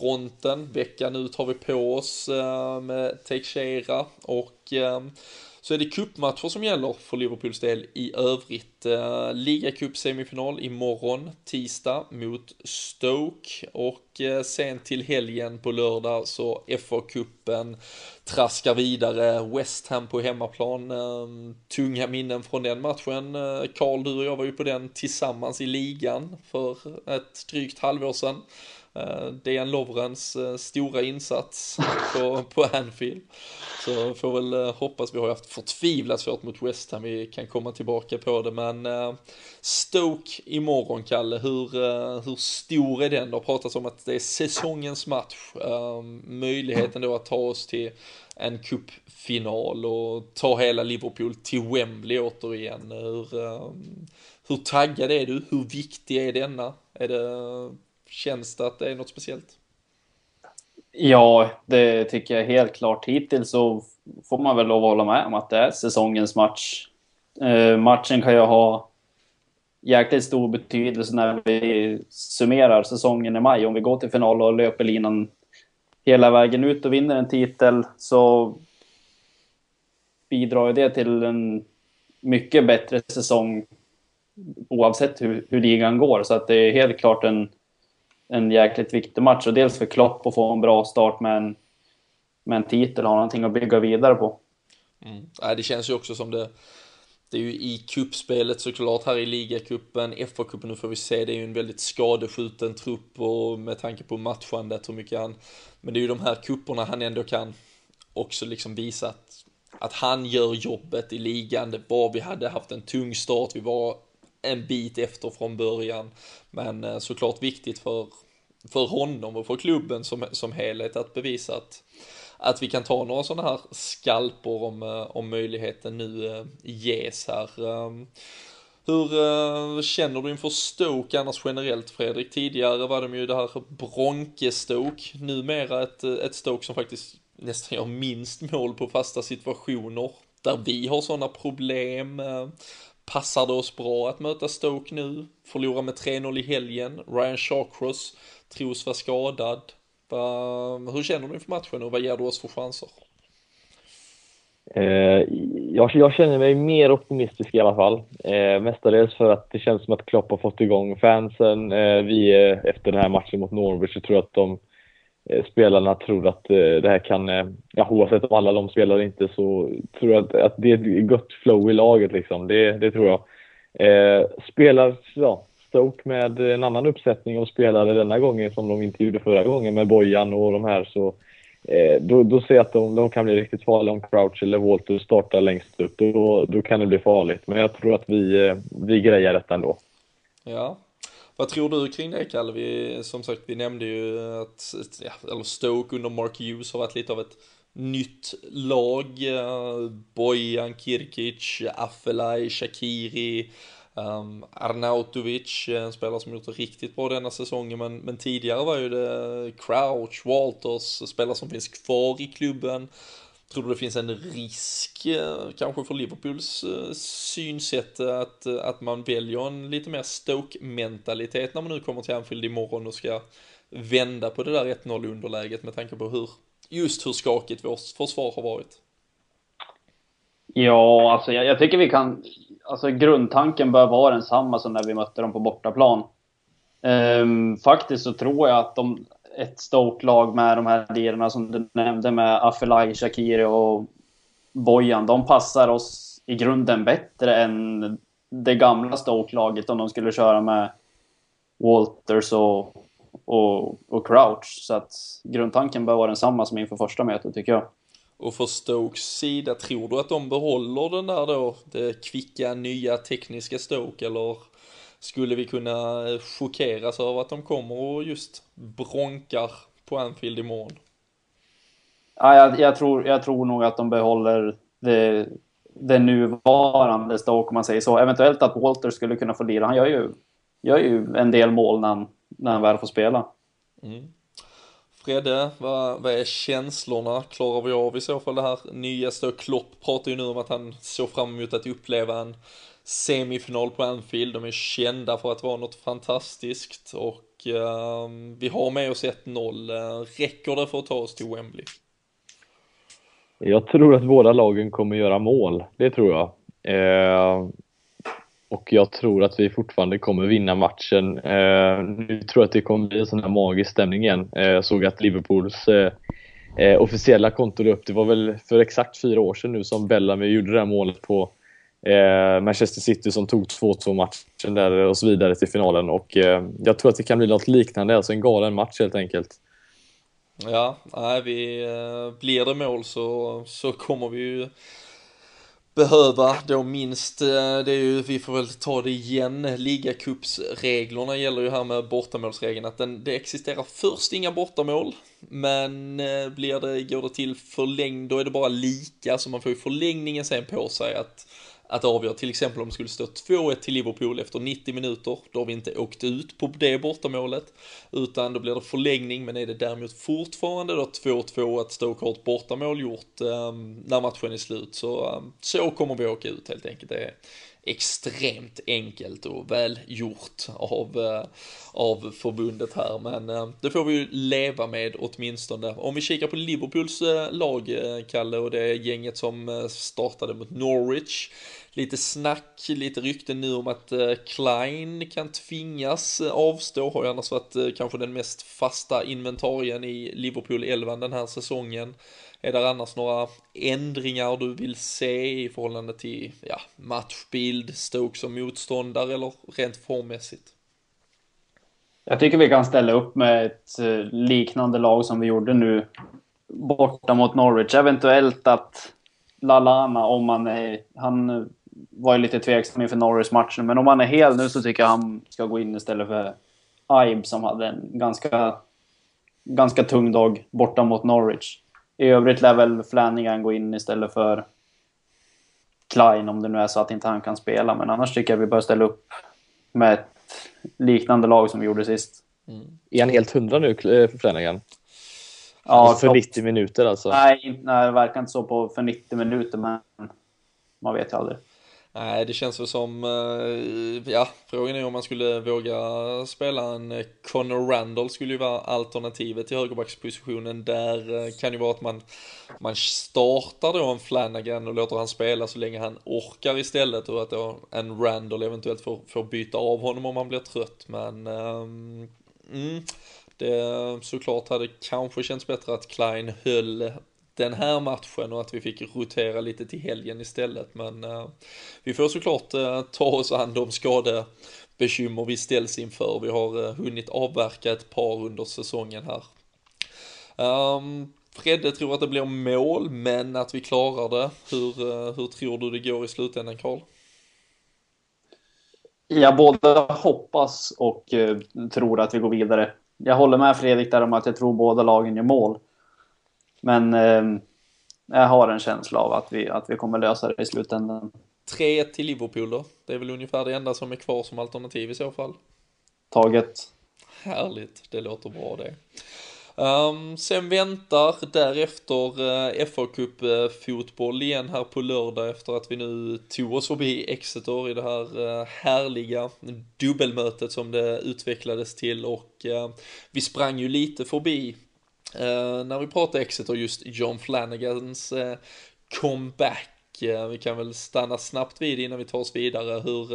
fronten. Veckan ut har vi på oss eh, med Teixeira och eh, så är det cupmatcher som gäller för Liverpools del i övrigt. Eh, Ligacup semifinal imorgon, tisdag, mot Stoke och eh, sen till helgen på lördag så FA-cupen traskar vidare. West Ham på hemmaplan, eh, tunga minnen från den matchen. Eh, Karl, du och jag var ju på den tillsammans i ligan för ett drygt halvår sedan. Uh, Dejan Lovrens uh, stora insats på, på Anfield. Så får väl uh, hoppas, vi har haft förtvivlat svårt mot West Ham, vi kan komma tillbaka på det, men Stoke imorgon, Kalle, hur, hur stor är den? Det har pratats om att det är säsongens match, möjligheten då att ta oss till en cupfinal och ta hela Liverpool till Wembley återigen. Hur, hur taggad är du? Hur viktig är denna? Är det Känns det att det är något speciellt? Ja, det tycker jag helt klart. Hittills så får man väl lov att hålla med om att det är säsongens match. Eh, matchen kan ju ha jäkligt stor betydelse när vi summerar säsongen i maj. Om vi går till final och löper linan hela vägen ut och vinner en titel så bidrar det till en mycket bättre säsong oavsett hur, hur ligan går. Så att det är helt klart en en jäkligt viktig match. Och dels för Klopp att få en bra start med en med en titel ha någonting att bygga vidare på. Mm. Ja, det känns ju också som det det är ju i kuppspelet såklart här i ligacupen, FA-cupen nu får vi se, det är ju en väldigt skadeskjuten trupp och med tanke på matchandet hur mycket han, men det är ju de här kupperna han ändå kan också liksom visa att, att han gör jobbet i ligan, det var, vi hade haft en tung start, vi var en bit efter från början, men eh, såklart viktigt för, för honom och för klubben som, som helhet att bevisa att att vi kan ta några sådana här skalper om, eh, om möjligheten nu eh, ges här. Ehm, hur känner du inför Stoke annars generellt Fredrik? Tidigare var de ju det här Bronke-Stoke, numera ett, ett Stoke som faktiskt nästan gör minst mål på fasta situationer. Där vi har sådana problem. Passar det oss bra att möta Stoke nu? Förlora med 3-0 i helgen. Ryan Shawcross tros vara skadad. Hur känner du inför matchen och vad ger du oss för chanser? Eh, jag, jag, känner mig mer optimistisk i alla fall. Eh, mestadels för att det känns som att Klopp har fått igång fansen. Eh, vi, eh, efter den här matchen mot Norwich, så tror jag att de Eh, spelarna tror att eh, det här kan, eh, ja, oavsett om alla de spelar inte, så tror jag att, att det är ett gott flow i laget liksom. Det, det tror jag. spelar, ja, Stoke med en annan uppsättning av spelare denna gången som de inte gjorde förra gången med Bojan och de här så eh, då, då ser jag att de, de, kan bli riktigt farliga om Crouch eller Walter startar längst upp. Då, då kan det bli farligt. Men jag tror att vi, eh, vi grejar detta ändå. Ja. Vad tror du kring det Kalle? Vi, som sagt, vi nämnde ju att ja, eller Stoke under Mark Hughes har varit lite av ett nytt lag. Eh, Bojan, Kirkic, Affelay, Shakiri. Um, ehm, Arnautovic, eh, en spelare som gjort det riktigt bra denna säsongen, men, men tidigare var ju det Crouch, Walters, spelare som finns kvar i klubben. Tror du det finns en risk, eh, kanske för Liverpools eh, synsätt, att, eh, att man väljer en lite mer Stoke-mentalitet när man nu kommer till Anfield imorgon och ska vända på det där 1-0 underläget med tanke på hur, just hur skakigt vårt försvar har varit? Ja, alltså jag, jag tycker vi kan alltså grundtanken bör vara densamma som när vi mötte dem på bortaplan. Ehm, faktiskt så tror jag att de, ett Stoke-lag med de här lirarna som du nämnde med Afelai, Shakiri och Bojan, de passar oss i grunden bättre än det gamla Stoke-laget om de skulle köra med Walters och, och, och Crouch. Så att grundtanken bör vara densamma som inför första mötet tycker jag. Och för Stokes sida, tror du att de behåller den där då, det kvicka, nya, tekniska Stoke, eller skulle vi kunna chockeras över att de kommer och just bronkar på Anfield imorgon? Ja, jag, jag, tror, jag tror nog att de behåller det, det nuvarande Stoke, om man säger så. Eventuellt att Walter skulle kunna få lira. Han gör ju, gör ju en del mål när han, när han väl får spela. Mm. Fredde, vad, vad är känslorna? Klarar vi av i så fall det här nyaste? Klopp pratar ju nu om att han såg fram emot att uppleva en semifinal på Anfield. De är kända för att vara något fantastiskt och ehm, vi har med oss 1-0. räcker det för att ta oss till Wembley? Jag tror att båda lagen kommer göra mål. Det tror jag. Eh, och jag tror att vi fortfarande kommer vinna matchen. Eh, nu tror jag att det kommer bli en sån här magisk stämning igen. Eh, jag såg att Liverpools eh, eh officiella konto upp, det var väl för exakt fyra år sedan nu som Bellamy gjorde det här målet på eh, Manchester City som tog 2-2 matchen där och så vidare till finalen. Och eh, jag tror att det kan bli något liknande, alltså en galen match helt enkelt. Ja, nej, vi, eh, blir det mål så, så kommer vi ju behöva då minst, eh, det är ju, vi får väl ta det igen, ligacupsreglerna gäller ju här med bortamålsregeln att den, det existerar först inga bortamål, men eh, blir det, går det till förlängd, då är det bara lika, så man får ju förlängningen sen på sig att att avgöra. Till exempel om det skulle stå 2-1 till Liverpool efter 90 minuter, då har vi inte åkt ut på det bortamålet, utan då blir det förlängning, men är det däremot fortfarande då 2-2 att stå kort bortamål gjort um, när matchen är slut, så, um, så kommer vi åka ut helt enkelt. Det är extremt enkelt och välgjort av, uh, av förbundet här, men uh, det får vi ju leva med åtminstone. Om vi kikar på Liverpools uh, lag, eh, Kalle, och det gänget som startade mot Norwich, lite snack, lite rykten nu om att eh, Klein kan tvingas eh, avstå, har ju annars varit eh, kanske den mest fasta inventarien i Liverpool 11 den här säsongen. Är det annars några ändringar du vill se i förhållande till ja, matchbild, Stoke som motståndare eller rent formmässigt? Jag tycker vi kan ställa upp med ett liknande lag som vi gjorde nu borta mot Norwich. Eventuellt att Lalana, om han, är... Han var ju lite tveksam inför Norwich-matchen, men om han är hel nu så tycker jag han ska gå in istället för Ibe som hade en ganska, ganska tung dag borta mot Norwich. I övrigt lär väl Flanagan gå in istället för Klein om det nu är så att inte han kan spela. Men annars tycker jag vi bör ställa upp med ett liknande lag som vi gjorde sist. Mm. Är han helt hundra nu, för Flanagan? Ja, alltså för 90 minuter alltså? Nej, nej, det verkar inte så på för 90 minuter, men man vet ju aldrig. Nej, det känns väl som, eh, ja, frågan är om man skulle våga spela en eh, Connor Randall skulle ju vara alternativet till högerbackspositionen. Där eh, kan ju vara att man, man startar då en Flanagan och låter han spela så länge han orkar istället och att då en Randall eventuellt får, får byta av honom om han blir trött. Men, um, mm, det såklart hade kanske känts bättre att Klein höll den här matchen och att vi fick rotera lite till helgen istället. Men uh, vi får såklart uh, ta oss an de skadebekymmer vi ställs inför. Vi har uh, hunnit avverka ett par under säsongen här. Um, Fredde tror att det blir mål, men att vi klarar det. Hur, hur tror du det går i slutändan, Karl? Jag både hoppas och tror att vi går vidare. Jag håller med Fredrik där om att jag tror båda lagen gör mål. Men eh, jag har en känsla av att vi, att vi kommer lösa det i slutändan. 3-1 till Liverpool då? Det är väl ungefär det enda som är kvar som alternativ i så fall. Taget. Härligt, det låter bra det. Um, sen väntar därefter uh, fa Cup uh, fotboll igen här på lördag efter att vi nu tog oss förbi Exeter i det här uh, härliga dubbelmötet som det utvecklades till och uh, vi sprang ju lite förbi Eh, när vi pratar Exeter just John Flanagans uh, comeback. Uh, vi kan väl stanna snabbt vid innan vi tar oss vidare. Hur,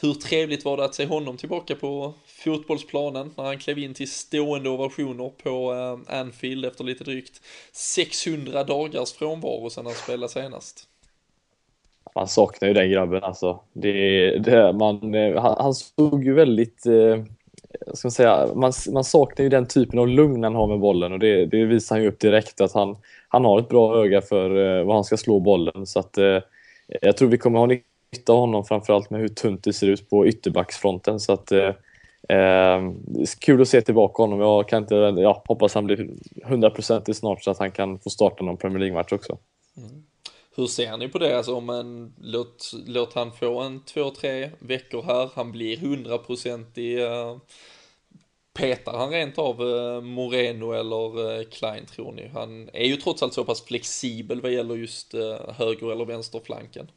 hur trevligt var det att se honom tillbaka på fotbollsplanen när han klev in till stående ovationer på Anfield efter lite drygt 600 dagars frånvaro sedan han spelade senast. Man saknar ju den grabben alltså. Det, det, man, han, han såg ju väldigt ska man, säga, man, man saknar ju den typen av lugn han har med bollen och det, det visar han ju upp direkt att han, han har ett bra öga för eh, var han ska slå bollen. Så att, eh, jag tror vi kommer ha nytta av honom framförallt med hur tunt det ser ut på ytterbacksfronten. Så att, eh, eh kul att se tillbaka honom. Jag kan inte, ja, hoppas han blir 100% snart så att han kan få starta någon Premier League-match också. Mm. Hur ser ni på det? Alltså om en, låt, låt han få en två, tre veckor här, han blir 100% i uh, Petar han rent av eh, Moreno eller eh, Klein tror ni? Han är ju trots allt så pass flexibel vad gäller just eh, höger eller vänsterflanken.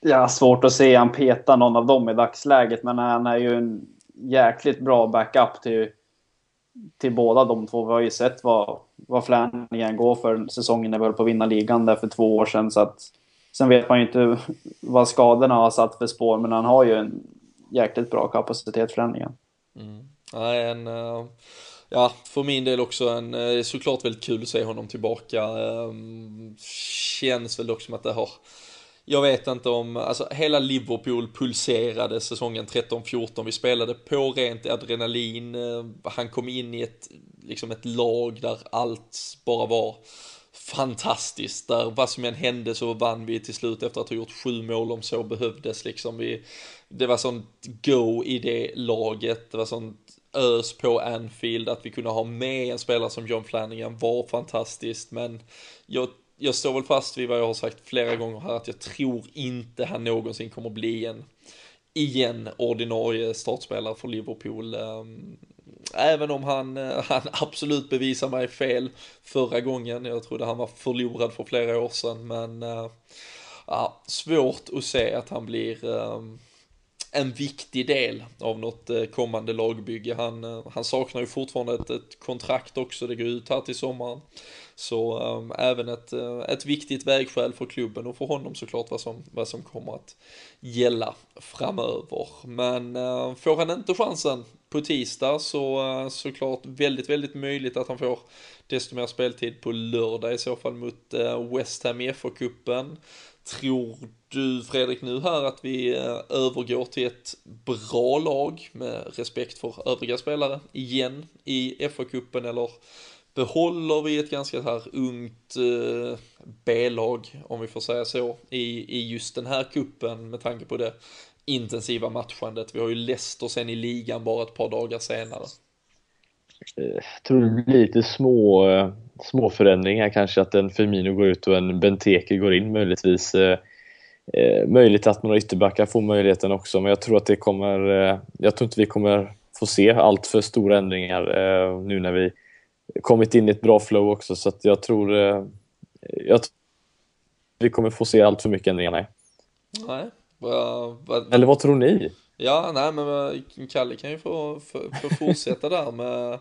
Ja, svårt att se han peta någon av dem i dagsläget, men han är ju en jäkligt bra backup till, till båda de två. Vi har ju sett vad, vad Flanagan går för säsongen när vi höll på att vinna ligan där för två år sedan. Så att, sen vet man ju inte vad skadorna har satt för spår, men han har ju en jäkligt bra kapacitet, Flanagan. Mm. Ja, en, eh, ja, för min del också en, eh, såklart väldigt kul att se honom tillbaka. Ehm, känns väl också som att det har jag vet inte om, alltså hela Liverpool pulserade säsongen 13-14, vi spelade på rent adrenalin, eh, han kom in i ett, liksom ett lag där allt bara var fantastiskt, där vad som än hände så vann vi till slut efter att ha gjort sju mål om så behövdes liksom. Vi, det var sånt go i det laget, det var sånt ös på Anfield, att vi kunde ha med en spelare som John Flanagan var fantastiskt, men jag, jag står väl fast vid vad jag har sagt flera gånger här, att jag tror inte han någonsin kommer bli en igen ordinarie startspelare för Liverpool. Ehm, även om han, eh, han absolut bevisar mig fel förra gången. Jag trodde han var förlorad för flera år sedan, men eh, ja, svårt att se att han blir ehm, en viktig del av något eh, kommande lagbygge. Han, han saknar ju fortfarande ett, ett kontrakt också, det går ut här till sommaren. Så um, även ett, ett viktigt vägskäl för klubben och för honom såklart vad som, vad som kommer att gälla framöver. Men uh, får han inte chansen på tisdag så eh, såklart väldigt, väldigt möjligt att han får desto mer speltid på lördag i så fall mot eh, West Ham i FA-cupen. Tror du Fredrik nu här att vi eh, övergår till ett bra lag med respekt för övriga spelare igen i FA-cupen eller behåller vi ett ganska så här ungt B-lag, om vi får säga så, i, i just den här kuppen med tanke på det intensiva matchandet. Vi har ju Leicester sen i ligan bara ett par dagar senare. Jag eh, tror det blir lite små, eh, små förändringar kanske, att en Firmino går ut och en Benteke går in möjligtvis. Eh, möjligt att några ytterbackar får möjligheten också, men jag tror att det kommer... jag tror inte vi kommer få se allt för stora ändringar nu när vi kommit in i ett bra flow också så att jag tror jag tror vi kommer få se allt för mycket ändringar. Nej. nej. Va, va, Eller vad tror ni? Ja, nej men Kalle kan ju få, få, få fortsätta där med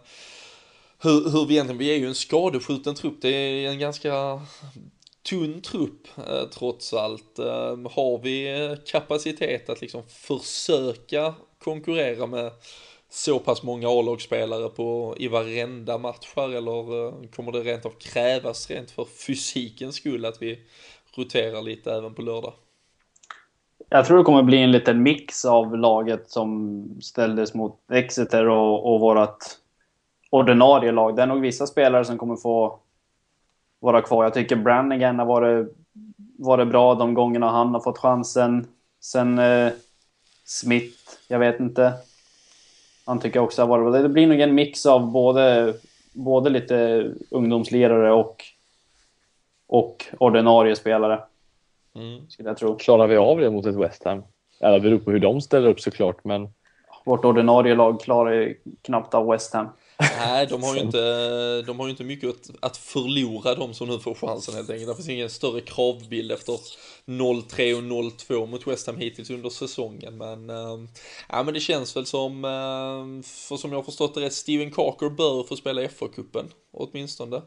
hur, hur vi egentligen, vi är ju en skadeskjuten trupp, det är en ganska tunn trupp eh, trots allt. Eh, har vi kapacitet att liksom försöka konkurrera med så pass många A-lagsspelare på, i varenda match här eller eh, kommer det rent av krävas rent för fysikens skull att vi roterar lite även på lördag? Jag tror det kommer bli en liten mix av laget som ställdes mot Exeter och, och vårt ordinarie lag. Det är nog vissa spelare som kommer få vara kvar. Jag tycker Brannigan har varit, varit bra de gångerna han har fått chansen. Sen eh, Smith, jag vet inte. Han tycker också har varit bra. Det blir nog en mix av både, både lite ungdomslirare och, och ordinarie spelare. Mm. Skulle jag tro. Klarar vi av det mot ett West Ham? Eller beror på hur de ställer upp såklart, men... Vårt ordinarie lag klarar knappt av West Ham. Nej, de har ju inte, de har ju inte mycket att, att förlora de som nu får chansen helt enkelt. Det finns ingen större kravbild efter 0-3 och 0-2 mot West Ham hittills under säsongen. Men, äh, ja, men det känns väl som, äh, för som jag har förstått det rätt, Steven Carker bör få spela FA-cupen åtminstone.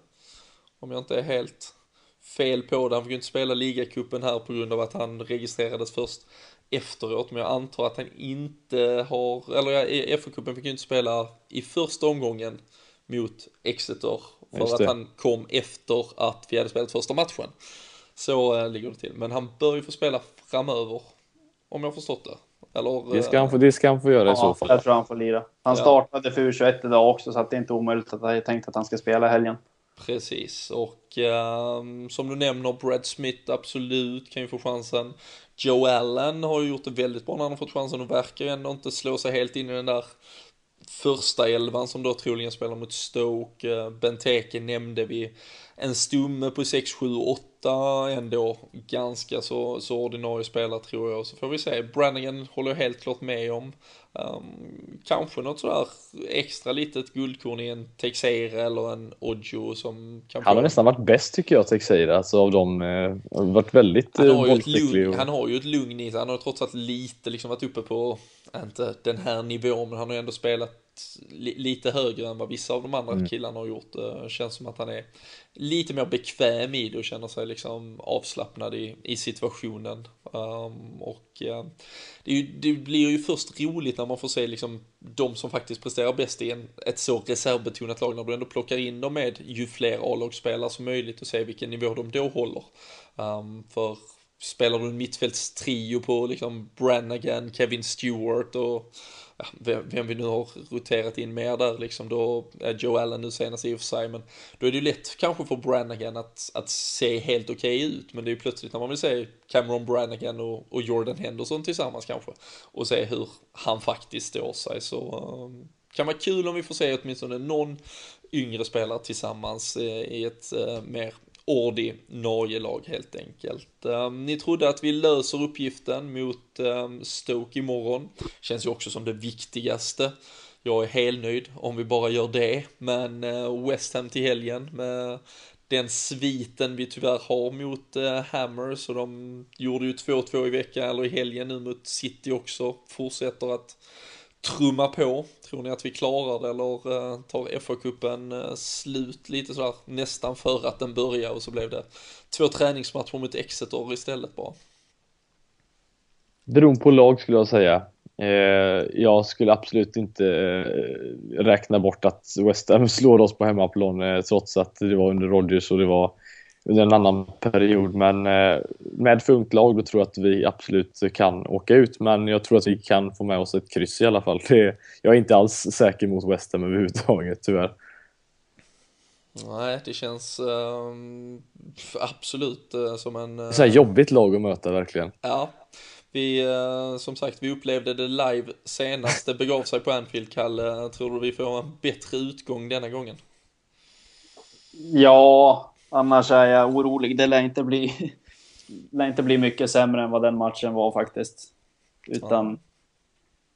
Om jag inte är helt fel på det. Han fick ju inte spela ligacupen här på grund av att han registrerades först efteråt, men jag antar att han inte har, eller ja, FA-cupen fick ju inte spela i första omgången mot Exeter för att han kom efter att vi hade spelat första matchen. Så äh, ligger det till, men han bör ju få spela framöver om jag förstått det. Eller, det, ska han få, det ska han få göra ja, i så fall. Jag tror han får lira. Han startade för U21 idag också, så att det är inte omöjligt att jag tänkt att han ska spela helgen. Precis, och um, som du nämner, Brad Smith absolut kan ju få chansen. Joe Allen har ju gjort det väldigt bra när han har fått chansen och verkar ju ändå inte slå sig helt in i den där första elvan som då troligen spelar mot Stoke. Eh, Benteke nämnde vi. En stumme på 6, 7, 8 ändå ganska så, så ordinarie spelare tror jag. Så får vi se. Brannigan håller jag helt klart med om. Um, kanske något sådär extra litet guldkorn i en Texeira eller en Ojo som kan Han har nästan varit bäst tycker jag, Texeira, alltså av dem. Eh, varit väldigt han har, ju ett lugn, och... han har ju ett lugn i sig, han har trots allt lite liksom varit uppe på, inte den här nivån, men han har ju ändå spelat li lite högre än vad vissa av de andra mm. killarna har gjort. Det känns som att han är lite mer bekväm i det och känner sig liksom avslappnad i, i situationen. Um, och uh, det, ju, det, blir ju först roligt när man får se liksom de som faktiskt presterar bäst i en, ett så reservbetonat lag när du ändå plockar in dem med ju fler A-lagsspelare som möjligt och se vilken nivå de då håller. Um, för spelar du en mittfältstrio på liksom Brannagan, Kevin Stewart och ja, vem, vi nu har roterat in mer där liksom, då är Joe Allen nu senast i och för sig, men då är det ju lätt kanske för Brannagan att, att se helt okej okay ut, men det är ju plötsligt när man vill se Cameron Brannagan och, och Jordan Henderson tillsammans kanske, och se hur han faktiskt står sig, så um, kan vara kul om vi får se åtminstone någon yngre spelare tillsammans eh, i ett uh, mer Ordi, Norge-lag helt enkelt. Ehm, ni trodde att vi löser uppgiften mot ehm, Stoke imorgon. Känns ju också som det viktigaste. Jag är helnöjd om vi bara gör det, men eh, West Ham till helgen med den sviten vi tyvärr har mot Hammer, Hammers och de gjorde ju 2-2 i veckan eller i helgen nu mot City också, fortsätter att trumma på. Tror ni att vi klarar det eller eh, tar FA-cupen eh, slut lite sådär nästan för att den börjar och så blev det två träningsmatcher mot Exeter istället bara? Beroende på lag skulle jag säga. Eh, jag skulle absolut inte räkna bort att West Ham slår oss på hemmaplan trots att det var under Rodgers och det var under en annan period. Men med för ungt lag då tror jag att vi absolut kan åka ut. Men jag tror att vi kan få med oss ett kryss i alla fall. Det, jag är inte alls säker mot West Ham överhuvudtaget tyvärr. Nej, det känns uh, absolut uh, som en... Uh... Så här jobbigt lag att möta verkligen. Ja, vi, uh, som sagt, vi upplevde det live senast det begav sig på Anfield, Kalle. Tror du vi får en bättre utgång denna gången? Ja, annars är jag orolig. Det lär inte bli, lär inte bli mycket sämre än vad den matchen var faktiskt. Utan... Ja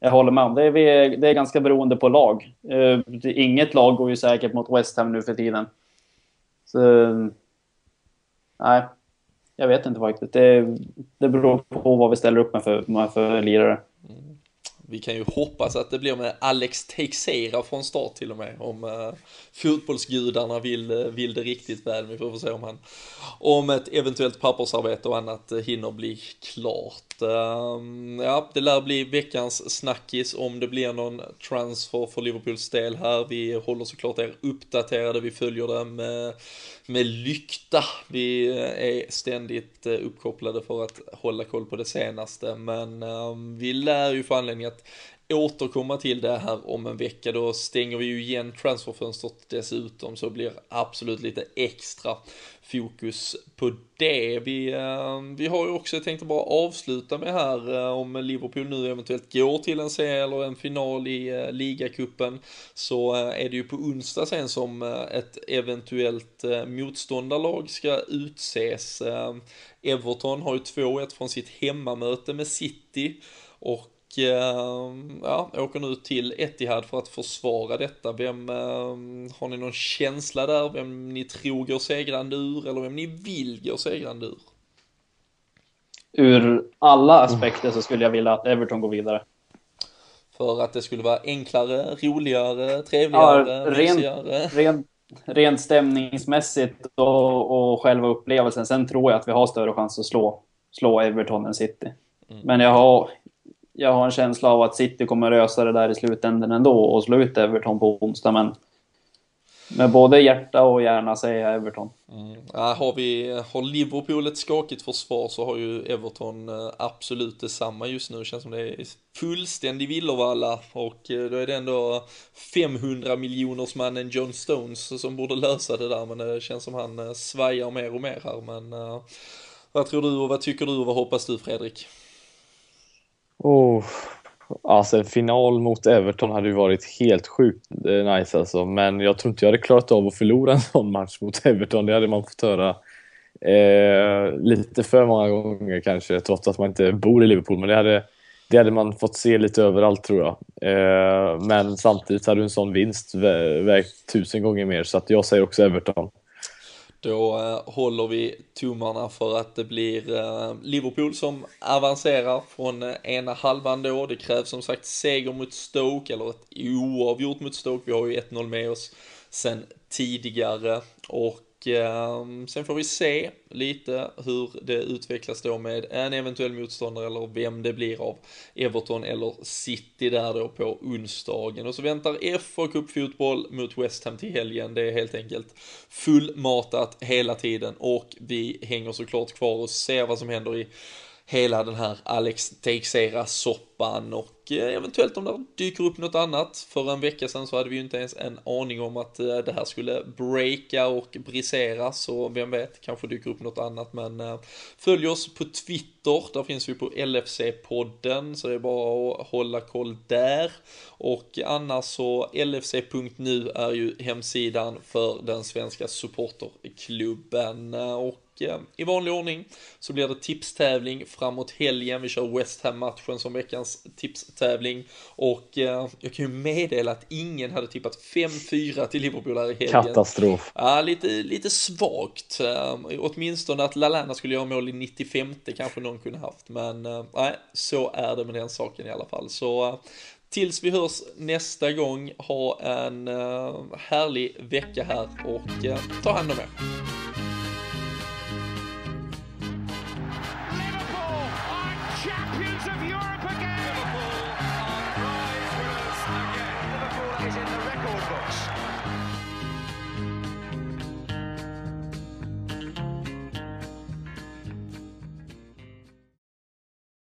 jag håller med om det. Är, det är ganska beroende på lag. Uh, inget lag går ju säkert mot West Ham nu för tiden. Så, nej, jag vet inte faktiskt. Det, det beror på vad vi ställer upp med för, med för lirare. Vi kan ju hoppas att det blir med Alex Teixeira från start till och med. Om eh, fotbollsgudarna vill, eh, vill det riktigt väl. Vi får se om han, om ett eventuellt pappersarbete och annat eh, hinner bli klart. Ehm, ja, det lär bli veckans snackis om det blir någon transfer för Liverpools del här. Vi håller såklart er uppdaterade. Vi följer det med, med lykta. Vi eh, är ständigt eh, uppkopplade för att hålla koll på det senaste. Men ehm, vi lär ju få anledning att återkomma till det här om en vecka. Då stänger vi ju igen transferfönstret dessutom så blir absolut lite extra fokus på det. Vi, eh, vi har ju också tänkt att bara avsluta med här eh, om Liverpool nu eventuellt går till en serie eller en final i eh, ligacupen så är det ju på onsdag sen som ett eventuellt motståndarlag ska utses. Everton har ju 2-1 från sitt hemmamöte med City och ja, åker nu till Etihad för att försvara detta. Vem, ehm, har ni någon känsla där? Vem ni tror går segrande ur eller vem ni vill gå segrande ur? Ur alla aspekter så skulle jag vilja att Everton går vidare. För att det skulle vara enklare, roligare, trevligare, ja, rent, rent, rent stämningsmässigt och, och själva upplevelsen. Sen tror jag att vi har större chans att slå, slå Everton än City. Mm. Men jag har, jag har en känsla av att City kommer lösa det där i slutändan ändå och slå ut Everton på onsdag. Men med både hjärta och hjärna säger jag Everton. Mm. Ja, har, vi, har Liverpool ett skakigt försvar så har ju Everton äh, absolut detsamma just nu. Det känns som det är fullständig villervalla och äh, då är det ändå 500 miljoners mannen John Stones som borde lösa det där men det känns som han svajar mer och mer här. Men vad tror du och vad tycker du och vad hoppas du Fredrik? Oh, alltså en final mot Everton hade ju varit helt sjukt eh, nice alltså. Men jag tror inte jag hade klarat av att förlora en sån match mot Everton. Det hade man fått höra eh, lite för många gånger kanske, trots att man inte bor i Liverpool. Men det hade, det hade man fått se lite överallt tror jag. Eh, men samtidigt hade en sån vinst vägt tusen gånger mer, så att jag säger också Everton. Då eh, håller vi tummarna för att det blir eh, Liverpool som avancerar från eh, ena halvan då. Det krävs som sagt seger mot Stoke, eller ett oavgjort mot Stoke. Vi har ju 1-0 med oss sen tidigare. Och Ehm, sen får vi se lite hur det utvecklas då med en eventuell motståndare eller vem det blir av Everton eller City där då på onsdagen. Och så väntar FA Cup-fotboll mot West Ham till helgen. Det är helt enkelt fullmatat hela tiden och vi hänger såklart kvar och ser vad som händer i hela den här Alex Teixeira-soppan och eh, eventuellt om det dyker upp något annat. För en vecka sedan så hade vi ju inte ens en aning om att eh, det här skulle breaka och brisera. Så vem vet, kanske dyker upp något annat. Men eh, följ oss på Twitter, där finns vi på LFC-podden så det är bara att hålla koll där. Och annars så LFC.nu är ju hemsidan för den svenska supporterklubben. Och i vanlig ordning så blir det tipstävling framåt helgen. Vi kör West Ham-matchen som veckans tipstävling och eh, jag kan ju meddela att ingen hade tippat 5-4 till Liverpool här i helgen. Katastrof. Ja, lite, lite svagt. Uh, åtminstone att Lalana skulle göra mål i 95 kanske någon kunde haft, men nej, så är det med den saken i alla fall. Så tills vi hörs nästa gång, ha en härlig vecka här och ta hand om er.